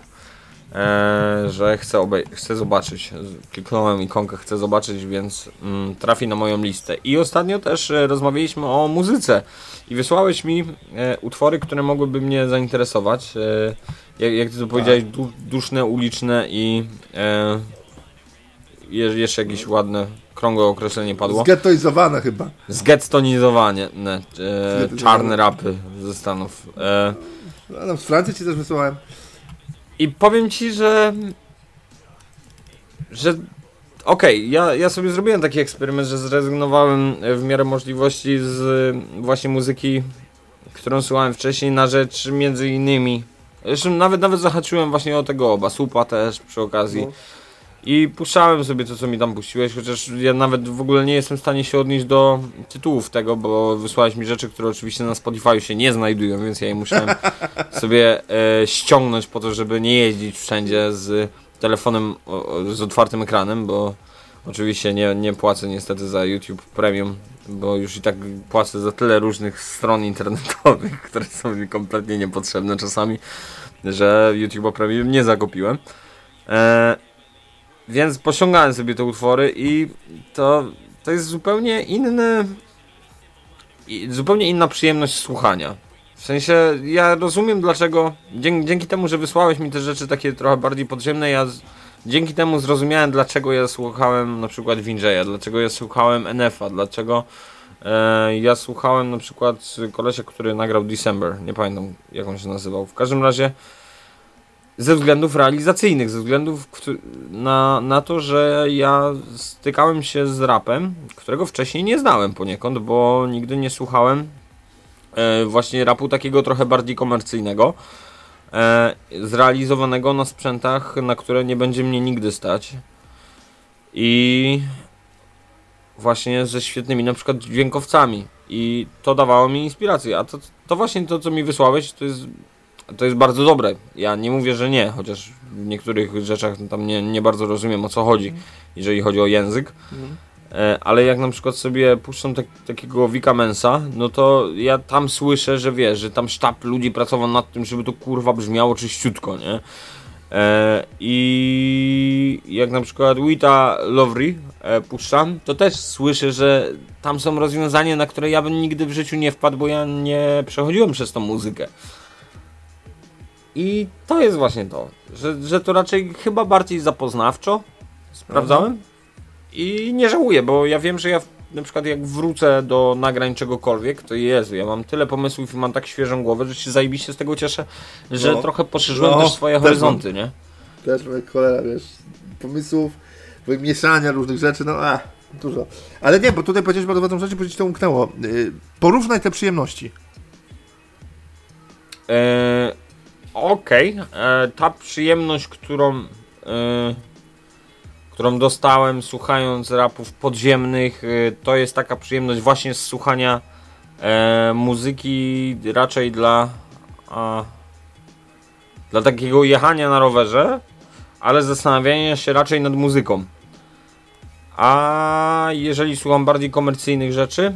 e, że chcę, obej- chcę zobaczyć. Kliknąłem ikonkę, chcę zobaczyć, więc mm, trafi na moją listę. I ostatnio też e, rozmawialiśmy o muzyce i wysłałeś mi e, utwory, które mogłyby mnie zainteresować. E, jak, jak ty to powiedziałeś, du, duszne, uliczne i e, je, jeszcze jakieś ładne, krągłe określenie padło. Zgetoizowane chyba. Zgetonizowanie, ne, e, czarne rapy ze Stanów. E, A tam z Francji ci też wysłałem. I powiem ci, że. że. Okej, ja, ja sobie zrobiłem taki eksperyment, że zrezygnowałem w miarę możliwości z właśnie muzyki, którą słuchałem wcześniej, na rzecz między innymi. Zresztą nawet nawet zahaczyłem właśnie o tego oba, supa też przy okazji. No. I puszczałem sobie to, co mi tam puściłeś, chociaż ja nawet w ogóle nie jestem w stanie się odnieść do tytułów tego, bo wysłałeś mi rzeczy, które oczywiście na Spotify się nie znajdują, więc ja je musiałem sobie e, ściągnąć po to, żeby nie jeździć wszędzie z telefonem o, o, z otwartym ekranem, bo oczywiście nie, nie płacę niestety za YouTube Premium, bo już i tak płacę za tyle różnych stron internetowych, które są mi kompletnie niepotrzebne czasami, że YouTube Premium nie zakupiłem. E, więc posiągałem sobie te utwory i to, to jest zupełnie inny, zupełnie inna przyjemność słuchania. W sensie, ja rozumiem dlaczego, dzięki, dzięki temu, że wysłałeś mi te rzeczy takie trochę bardziej podziemne, ja z, dzięki temu zrozumiałem dlaczego ja słuchałem na przykład Winjeya, dlaczego ja słuchałem NF-a, dlaczego e, ja słuchałem na przykład kolesia, który nagrał December, nie pamiętam jak on się nazywał. W każdym razie ze względów realizacyjnych, ze względów na, na to, że ja stykałem się z rapem, którego wcześniej nie znałem poniekąd, bo nigdy nie słuchałem e, właśnie rapu takiego trochę bardziej komercyjnego, e, zrealizowanego na sprzętach, na które nie będzie mnie nigdy stać. I, właśnie ze świetnymi na przykład dźwiękowcami i to dawało mi inspirację, a to, to właśnie to, co mi wysłałeś, to jest, to jest bardzo dobre. Ja nie mówię, że nie, chociaż w niektórych rzeczach tam nie, nie bardzo rozumiem o co chodzi, jeżeli chodzi o język. E, Ale jak na przykład sobie puszczam tak, takiego Wika Mensa, no to ja tam słyszę, że wiesz, że tam sztab ludzi pracował nad tym, żeby to kurwa brzmiało czyściutko, nie? E, I jak na przykład Wita Lovry e, puszczam, to też słyszę, że tam są rozwiązania, na które ja bym nigdy w życiu nie wpadł, bo ja nie przechodziłem przez tą muzykę. I to jest właśnie to, że, że to raczej chyba bardziej zapoznawczo sprawdzałem. I nie żałuję, bo ja wiem, że ja na przykład jak wrócę do nagrań czegokolwiek, to Jezu, ja mam tyle pomysłów i mam tak świeżą głowę, że się zajebiście z tego cieszę, że No. trochę poszerzyłem No, też swoje też horyzonty, nie? Też jak cholera, wiesz, pomysłów, wymieszania różnych rzeczy, no a, dużo. Ale nie, bo tutaj powiedziałeś bardzo ważną rzecz, bo ci to umknęło. Yy, porównaj te przyjemności. E, Okej, e, ta przyjemność, którą, e, którą dostałem słuchając rapów podziemnych, e, to jest taka przyjemność właśnie z słuchania e, muzyki raczej dla, a, dla takiego jechania na rowerze, ale zastanawiania się raczej nad muzyką. A jeżeli słucham bardziej komercyjnych rzeczy,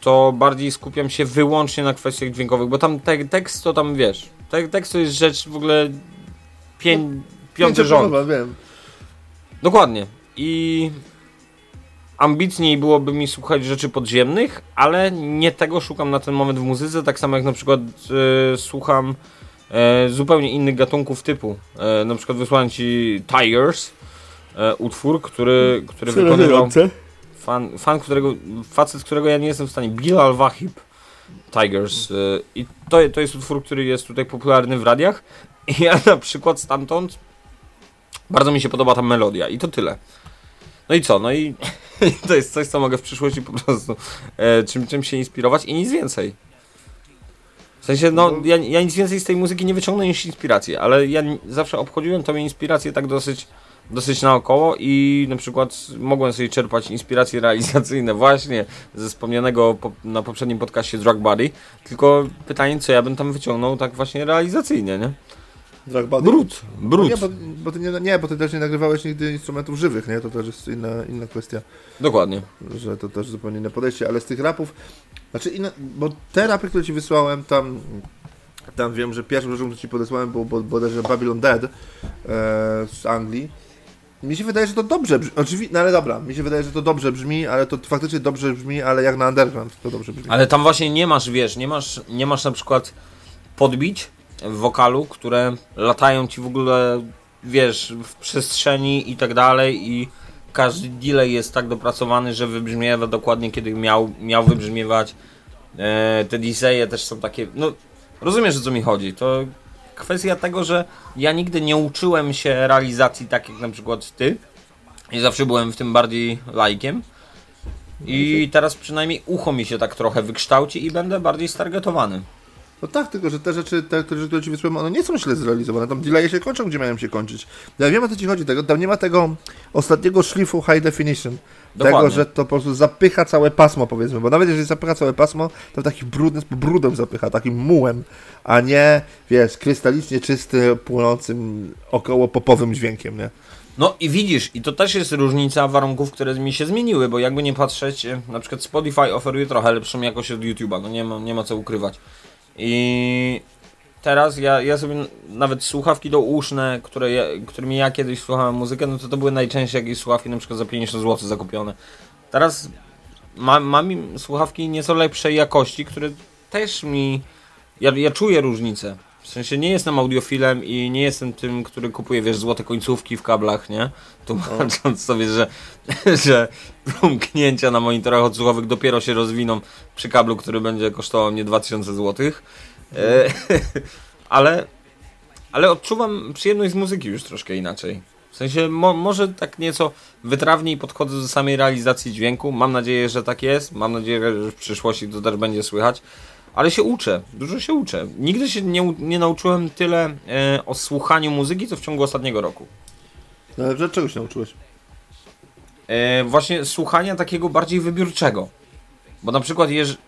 to bardziej skupiam się wyłącznie na kwestiach dźwiękowych, bo tam te, tekst to tam wiesz. Te, tekst to jest rzecz w ogóle pię, piąty rząd. Wiem. Dokładnie. I ambitniej byłoby mi słuchać rzeczy podziemnych, ale nie tego szukam na ten moment w muzyce, tak samo jak na przykład e, słucham e, zupełnie innych gatunków typu. E, na przykład wysłałem ci Tigers, utwór, który, który wykonywał fan, fan którego, facet, którego ja nie jestem w stanie, Bilal Wahib Tigers y, i to, to jest utwór, który jest tutaj popularny w radiach i ja na przykład stamtąd bardzo mi się podoba ta melodia i to tyle. No i co? No i to jest coś, co mogę w przyszłości po prostu e, czym, czym się inspirować i nic więcej. W sensie, no, ja, ja nic więcej z tej muzyki nie wyciągnę niż inspirację, ale ja zawsze obchodziłem tą inspirację tak dosyć dosyć naokoło i na przykład mogłem sobie czerpać inspiracje realizacyjne właśnie ze wspomnianego po, na poprzednim podcaście Drug Body, tylko pytanie, co ja bym tam wyciągnął tak właśnie realizacyjnie, nie? Drag Body. Brud, No brud, nie, bo, bo ty nie, nie, bo ty też nie nagrywałeś nigdy instrumentów żywych, nie? To też jest inna, inna kwestia, dokładnie. że to też zupełnie inne podejście, ale z tych rapów, znaczy inne, bo te rapy, które ci wysłałem, tam, tam wiem, że pierwszą rzeczą, którą ci podesłałem, był bo, bodajże Babylon Dead e, z Anglii. Mi się wydaje, że to dobrze brzmi, oczywiście, no ale dobra, mi się wydaje, że to dobrze brzmi, ale to faktycznie dobrze brzmi, ale jak na underground to dobrze brzmi. Ale tam właśnie nie masz, wiesz, nie masz, nie masz na przykład podbić w wokalu, które latają ci w ogóle, wiesz, w przestrzeni i tak dalej i każdy delay jest tak dopracowany, że wybrzmiewa dokładnie kiedy miał, miał wybrzmiewać. E, te delaye też są takie, no rozumiesz o co mi chodzi, to kwestia tego, że ja nigdy nie uczyłem się realizacji tak jak na przykład ty i zawsze byłem w tym bardziej lajkiem. I teraz przynajmniej ucho mi się tak trochę wykształci i będę bardziej stargetowany. No tak, tylko że te rzeczy, te, które, które ci wysłałem, one nie są źle zrealizowane. Tam delaye się kończą, gdzie mają się kończyć. Ja wiem o co ci chodzi, tego, tam nie ma tego ostatniego szlifu high definition. Dokładnie. Tego, że to po prostu zapycha całe pasmo, powiedzmy. Bo nawet jeżeli zapycha całe pasmo, to taki brudny, brudem zapycha, takim mułem, a nie, wiesz, krystalicznie czysty, płynącym około popowym dźwiękiem, nie? No i widzisz, i to też jest różnica warunków, które mi się zmieniły, bo jakby nie patrzeć, e, na przykład Spotify oferuje trochę lepszą jakość od YouTube'a, no nie ma, nie ma co ukrywać. I teraz ja, ja sobie nawet słuchawki douszne, które ja, którymi ja kiedyś słuchałem muzykę, no to to były najczęściej jakieś słuchawki na przykład za 50 zł zakupione. Teraz mam, mam słuchawki nieco lepszej jakości, które też mi... Ja, ja czuję różnicę. W sensie nie jestem audiofilem i nie jestem tym, który kupuje, wiesz, złote końcówki w kablach, nie? Tłumacząc sobie, że, że pomknięcia na monitorach odsłuchowych dopiero się rozwiną przy kablu, który będzie kosztował mnie 2000 zł. E, ale, ale odczuwam przyjemność z muzyki już troszkę inaczej. W sensie mo, może tak nieco wytrawniej podchodzę do samej realizacji dźwięku. Mam nadzieję, że tak jest. Mam nadzieję, że w przyszłości to też będzie słychać. Ale się uczę, dużo się uczę. Nigdy się nie, nie nauczyłem tyle e, o słuchaniu muzyki, co w ciągu ostatniego roku. No, ale że czego się nauczyłeś? e, właśnie słuchania takiego bardziej wybiórczego. Bo na przykład jeż,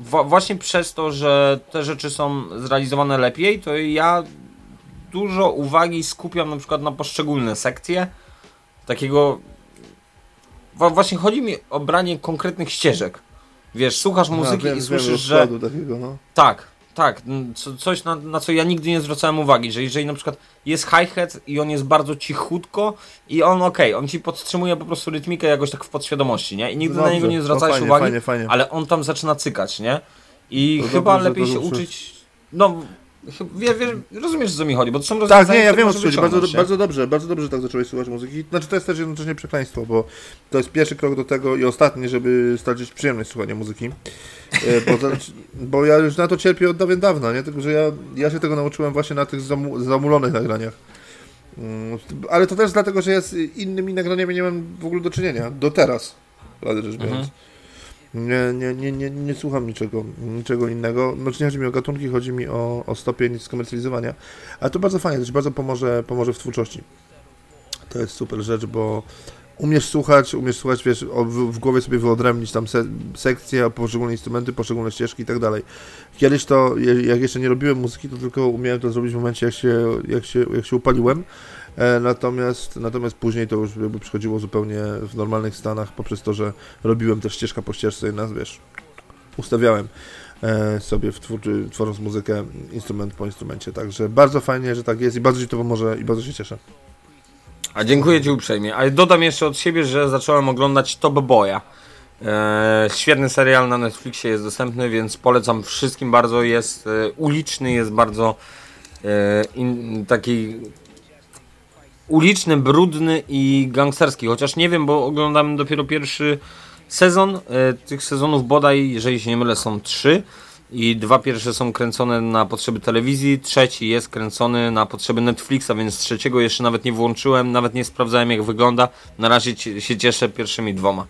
właśnie przez to, że te rzeczy są zrealizowane lepiej, to ja dużo uwagi skupiam na przykład na poszczególne sekcje. Takiego. Właśnie chodzi mi o branie konkretnych ścieżek. Wiesz, słuchasz muzyki wiem, i słyszysz, wiem, że. Takiego, no. Tak, tak. Co, coś na, na co ja nigdy nie zwracałem uwagi, że jeżeli na przykład jest hi-hat i on jest bardzo cichutko i on okej, okay, on ci podtrzymuje po prostu rytmikę jakoś tak w podświadomości, nie? I nigdy Dobrze, na niego nie no zwracałeś fajnie, uwagi, fajnie, fajnie. ale on tam zaczyna cykać, nie? I To chyba dobrze, lepiej się uczyć. No, wie, wie, rozumiesz co mi chodzi, bo to są Tak, nie, ja wiem o co chodzi. Bardzo, bardzo dobrze, bardzo dobrze, że tak zacząłeś słuchać muzyki. Znaczy to jest też jednocześnie przekleństwo, bo to jest pierwszy krok do tego i ostatni, żeby stracić przyjemność słuchania muzyki. E, Bo, bo ja już na to cierpię od dawien dawna, nie? Tylko, że ja, ja się tego nauczyłem właśnie na tych zamu, zamulonych nagraniach. Mm, Ale to też dlatego, że ja z innymi nagraniami nie mam w ogóle do czynienia. Do teraz, prawdę rzecz biorąc. Nie, nie, nie, nie, nie słucham niczego, niczego innego. Znaczy nie chodzi mi o gatunki, chodzi mi o, o stopień skomercjalizowania. Ale to bardzo fajnie, to ci bardzo pomoże, pomoże w twórczości. To jest super rzecz, bo umiesz słuchać, umiesz słuchać, wiesz, w, głowie sobie wyodrębnić tam se, sekcje, poszczególne instrumenty, poszczególne ścieżki i tak dalej. Kiedyś to, jak jeszcze nie robiłem muzyki, to tylko umiałem to zrobić w momencie, jak się, jak się, jak się upaliłem. E, natomiast, natomiast później to już jakby przychodziło zupełnie w normalnych stanach, poprzez to, że robiłem też ścieżka po ścieżce i nas, wiesz, ustawiałem e, sobie w twórczy, tworząc muzykę instrument po instrumencie. Także bardzo fajnie, że tak jest i bardzo Ci to pomoże i bardzo się cieszę. A dziękuję Ci uprzejmie. Ale dodam jeszcze od siebie, że zacząłem oglądać Top Boya. Eee, świetny serial na Netflixie jest dostępny, więc polecam wszystkim bardzo. Jest e, uliczny, jest bardzo e, in, taki uliczny, brudny i gangsterski. Chociaż nie wiem, bo oglądam dopiero pierwszy sezon. E, tych sezonów bodaj, jeżeli się nie mylę, są trzy. I dwa pierwsze są kręcone na potrzeby telewizji, trzeci jest kręcony na potrzeby Netflixa, więc trzeciego jeszcze nawet nie włączyłem, nawet nie sprawdzałem jak wygląda. Na razie się cieszę pierwszymi dwoma.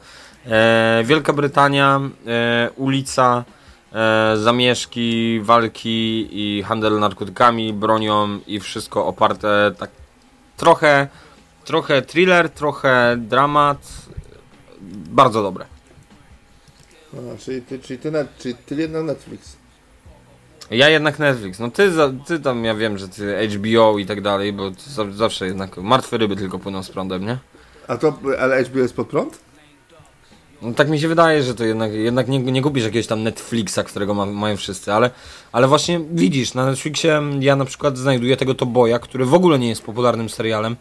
E, Wielka Brytania, e, ulica, e, zamieszki, walki i handel narkotykami, bronią i wszystko oparte tak trochę, trochę thriller, trochę dramat. Bardzo dobre. A, czyli, ty, czyli, ty, net- czyli ty jednak Netflix. Ja jednak Netflix. No ty, ty tam, ja wiem, że ty HBO i tak dalej, bo zawsze jednak martwe ryby tylko płyną z prądem, nie? A to, ale HBO jest pod prąd? No, tak mi się wydaje, że to jednak, jednak nie, nie kupisz jakiegoś tam Netflixa, którego ma, mają wszyscy, ale, ale właśnie widzisz, na Netflixie ja na przykład znajduję tego to Boya, który w ogóle nie jest popularnym serialem.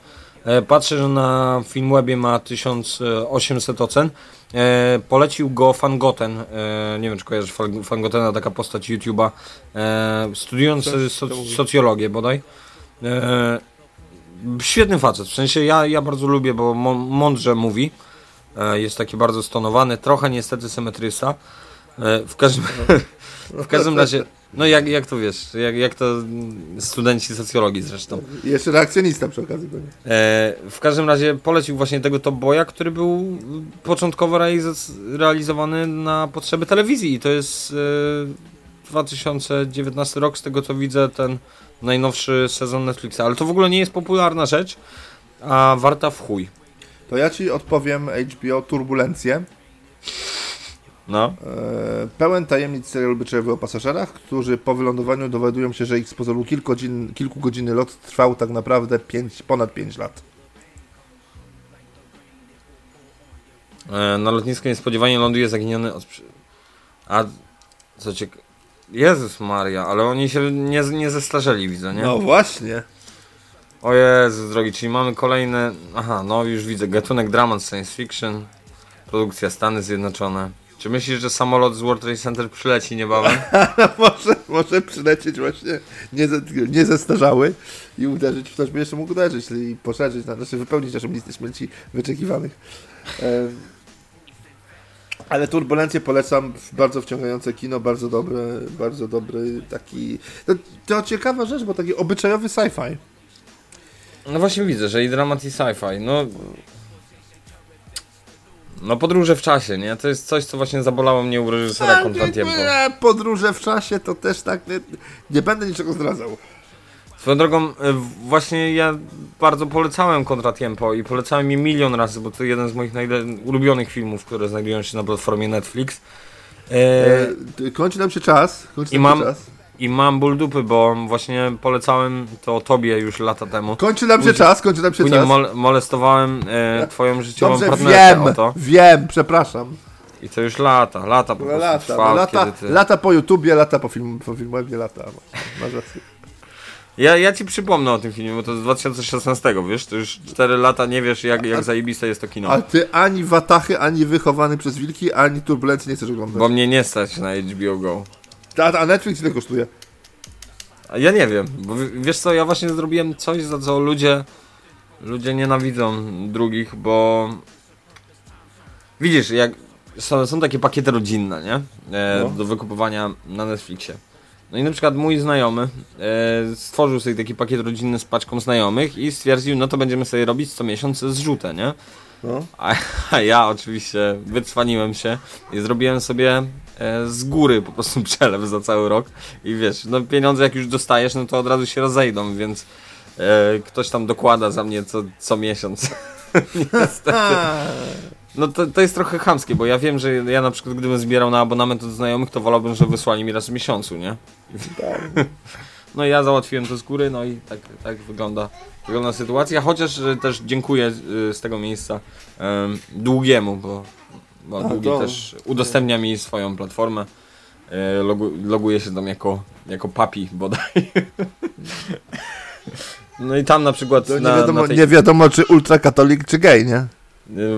E, patrzę, że na Filmwebie ma 1800 ocen. E, polecił go Fangoten, e, nie wiem czy kojarzysz Fan- Fangotena, taka postać YouTube'a, e, studiujący soc- socjologię bodaj. E, świetny facet, w sensie ja, ja bardzo lubię, bo mą- mądrze mówi. E, Jest taki bardzo stonowany, trochę niestety symetrysta. E, W każdym, w każdym razie, no jak, jak to wiesz, jak, jak to studenci socjologii zresztą. Jeszcze reakcjonista przy okazji. pewnie. E, w każdym razie polecił właśnie tego Top Boya, który był początkowo realiz- realizowany na potrzeby telewizji i to jest e, 2019 rok, z tego co widzę, ten najnowszy sezon Netflixa, ale to w ogóle nie jest popularna rzecz, a warta w chuj. To ja Ci odpowiem HBO Turbulencje. No. E, pełen tajemnic serial byczewy o pasażerach, którzy po wylądowaniu dowiadują się, że ich z pozoru kilku godzin, kilku godziny lot trwał tak naprawdę pięć, ponad 5 lat. E, Na lotnisku niespodziewanie ląduje zaginiony od... A co ciek... Jezus Maria, ale oni się nie, nie zestarzeli, widzę, nie? No właśnie. O Jezus drogi, czyli mamy kolejne... Aha, no już widzę, gatunek dramat science fiction, produkcja Stany Zjednoczone. Czy myślisz, że samolot z World Trade Center przyleci niebawem? może, może przylecieć właśnie nie, ze, nie i uderzyć w coś, by jeszcze mógł uderzyć i poszerzyć, znaczy wypełnić naszą listę śmierci wyczekiwanych. E, ale Turbulencje polecam, bardzo wciągające kino, bardzo dobre, bardzo dobry taki... To, to ciekawa rzecz, bo taki obyczajowy sci-fi. No właśnie widzę, że i dramat i sci-fi, no... No podróże w czasie, nie? To jest coś, co właśnie zabolało mnie u reżysera e, Podróże w czasie to też tak, nie, nie będę niczego zdradzał. Swoją drogą, e, właśnie ja bardzo polecałem Contratiempo i polecałem je milion razy, bo to jeden z moich ulubionych filmów, które znajdują się na platformie Netflix. E, E, kończy nam się czas. Kończy I nam mam- się czas. I mam ból dupy, bo właśnie polecałem to tobie już lata temu. Kończy nam się czas, kończy nam się Później czas. mol- molestowałem e, twoją życiową Dobrze, partnerkę wiem, to. wiem, przepraszam. I to już lata, lata po No, prostu lata, trwa, no, lata, ty... lata po YouTubie, lata po, film, po filmach, nie lata. Masz rację. Ja, ja ci przypomnę o tym filmie, bo to z 2016, wiesz, to już 4 lata nie wiesz jak, jak zajebiste jest to kino. A ty ani Watachy, ani Wychowany przez Wilki, ani Turbulencji nie chcesz oglądać. Bo mnie nie stać na HBO Go. A, a Netflix ile kosztuje? Ja nie wiem, bo wiesz co, ja właśnie zrobiłem coś, za co ludzie, ludzie nienawidzą drugich, bo widzisz, jak są, są takie pakiety rodzinne, nie? E, No. Do wykupowania na Netflixie. No i na przykład mój znajomy e, stworzył sobie taki pakiet rodzinny z paczką znajomych i stwierdził, no to będziemy sobie robić co miesiąc zrzutę, nie? No. A, a ja oczywiście wycwaniłem się i zrobiłem sobie z góry po prostu przelew za cały rok. I wiesz, no pieniądze jak już dostajesz, no to od razu się rozejdą, więc e, ktoś tam dokłada za mnie co, co miesiąc. Niestety. No to, to jest trochę chamskie, bo ja wiem, że ja na przykład gdybym zbierał na abonament od znajomych, to wolałbym, że wysłali mi raz w miesiącu, nie? No i ja załatwiłem to z góry, no i tak, tak wygląda, wygląda sytuacja, chociaż e, też dziękuję e, z tego miejsca em, Długiemu, bo, bo A, Długi to- też udostępnia mi swoją platformę, e, logu, loguje się tam jako, jako papi bodaj. No i tam na przykład To nie, na, wiadomo, na tej... nie wiadomo, czy ultrakatolik, czy gej, nie?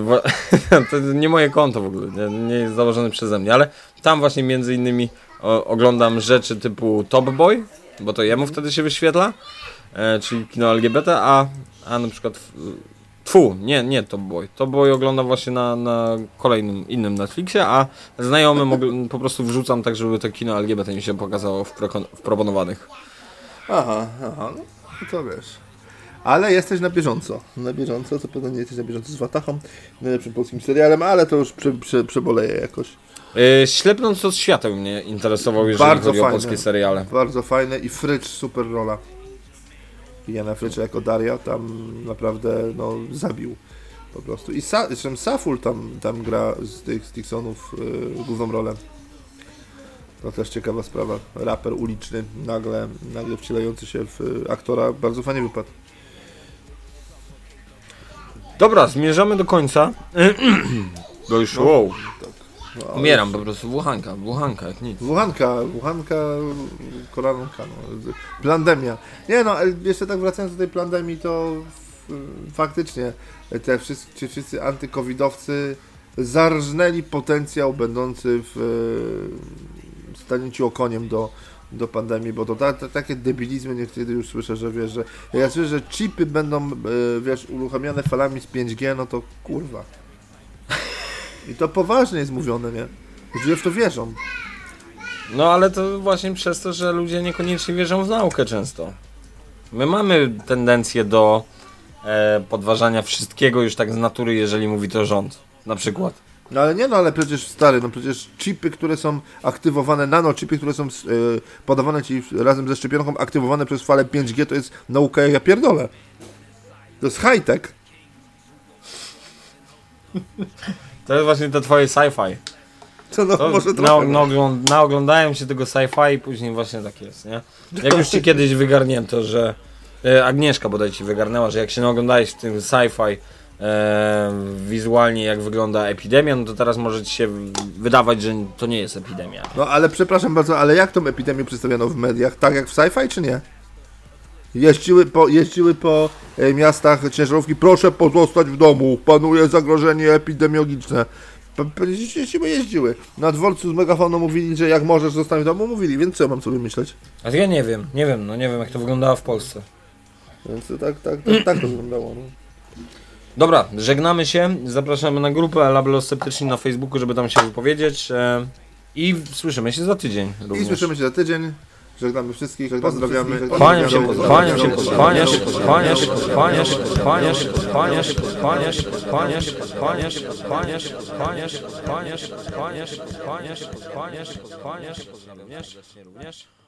Wa- to nie moje konto w ogóle, nie, nie jest założone przeze mnie, ale tam właśnie między innymi o, oglądam rzeczy typu Top Boy, bo to jemu wtedy się wyświetla, e, czyli kino LGBT, a, a na przykład Tfu, nie, nie Top Boy. Top Boy oglądam właśnie na, na kolejnym, innym Netflixie, a znajomym po prostu wrzucam tak, żeby to kino LGBT mi się pokazało w, w proponowanych. Aha, aha, no to wiesz. Ale jesteś na bieżąco. Na bieżąco, to pewno nie jesteś na bieżąco z Watachą, najlepszym polskim serialem, ale to już prze, prze, przeboleję jakoś. E, Ślepnąc od świateł mnie interesował, jeżeli Bardzo chodzi o fajne. polskie seriale. Bardzo fajne i Frycz super rola. Jana Frycz jako Daria tam naprawdę no, zabił po prostu. I Sa, zresztą Saful tam, tam gra z tych z Dixonów yy, główną rolę. To też ciekawa sprawa. Raper uliczny, nagle, nagle wcielający się w y, aktora. Bardzo fajnie wypadł. Dobra, zmierzamy do końca. Bo już, wow, No, umieram po prostu, włochanka, włochanka, jak nic. Wuhanka, Wuhanka, kolanka, no. Plandemia. Nie no, ale jeszcze tak wracając do tej plandemii, to faktycznie te wszyscy, ci wszyscy antykowidowcy zarżnęli potencjał będący w e, stanięciu okoniem do, do pandemii, bo to ta, ta, takie debilizmy niektórzy już słyszę, że wiesz, że ja słyszę, że chipy będą, e, wiesz, uruchamiane falami z 5G, no to kurwa. I to poważnie jest mówione, nie? Ludzie w to wierzą. No ale to właśnie przez to, że ludzie niekoniecznie wierzą w naukę często. My mamy tendencję do e, podważania wszystkiego już tak z natury, jeżeli mówi to rząd. Na przykład. No ale nie no, ale przecież stary, no przecież chipy, które są aktywowane, nanochipy, które są y, podawane ci razem ze szczepionką, aktywowane przez falę 5G, to jest nauka jak ja pierdolę. To jest high-tech. To jest właśnie to twoje sci-fi. Co no, To może na, trochę. naogląd, naoglądałem się tego sci-fi i później właśnie tak jest, nie? Jak już ci kiedyś wygarnięto, że e, Agnieszka bodaj ci wygarnęła, że jak się naoglądałeś w tym sci-fi e, wizualnie jak wygląda epidemia, no to teraz może ci się wydawać, że to nie jest epidemia. No ale przepraszam bardzo, ale jak tą epidemię przedstawiano w mediach? Tak jak w sci-fi, czy nie? Jeździły po, jeździły po e, miastach ciężarówki, proszę pozostać w domu, panuje zagrożenie epidemiologiczne. P- Jeździły, jeździły. Na dworcu z megafoną mówili, że jak możesz zostać w domu, mówili, więc co mam sobie myśleć? A ja nie wiem, nie wiem, no nie wiem jak to wyglądało w Polsce. Więc to tak, tak, tak, tak to wyglądało. No. Dobra, żegnamy się, zapraszamy na grupę Labelosceptyczni na Facebooku, żeby tam się wypowiedzieć e, i słyszymy się za tydzień I również. słyszymy się za tydzień. Żegnamy wszystkich, pozdrawiamy. Kłaniam się, pozdrawiamy. kłaniam się, kłaniam się, kłaniam się, kłaniam się, kłaniam się, kłaniam się, kłaniam się, kłaniam się, kłaniam się, kłaniam się, kłaniam się, kłaniam się, kłaniam się, kłaniam się, kłaniam się, kłaniam się, również.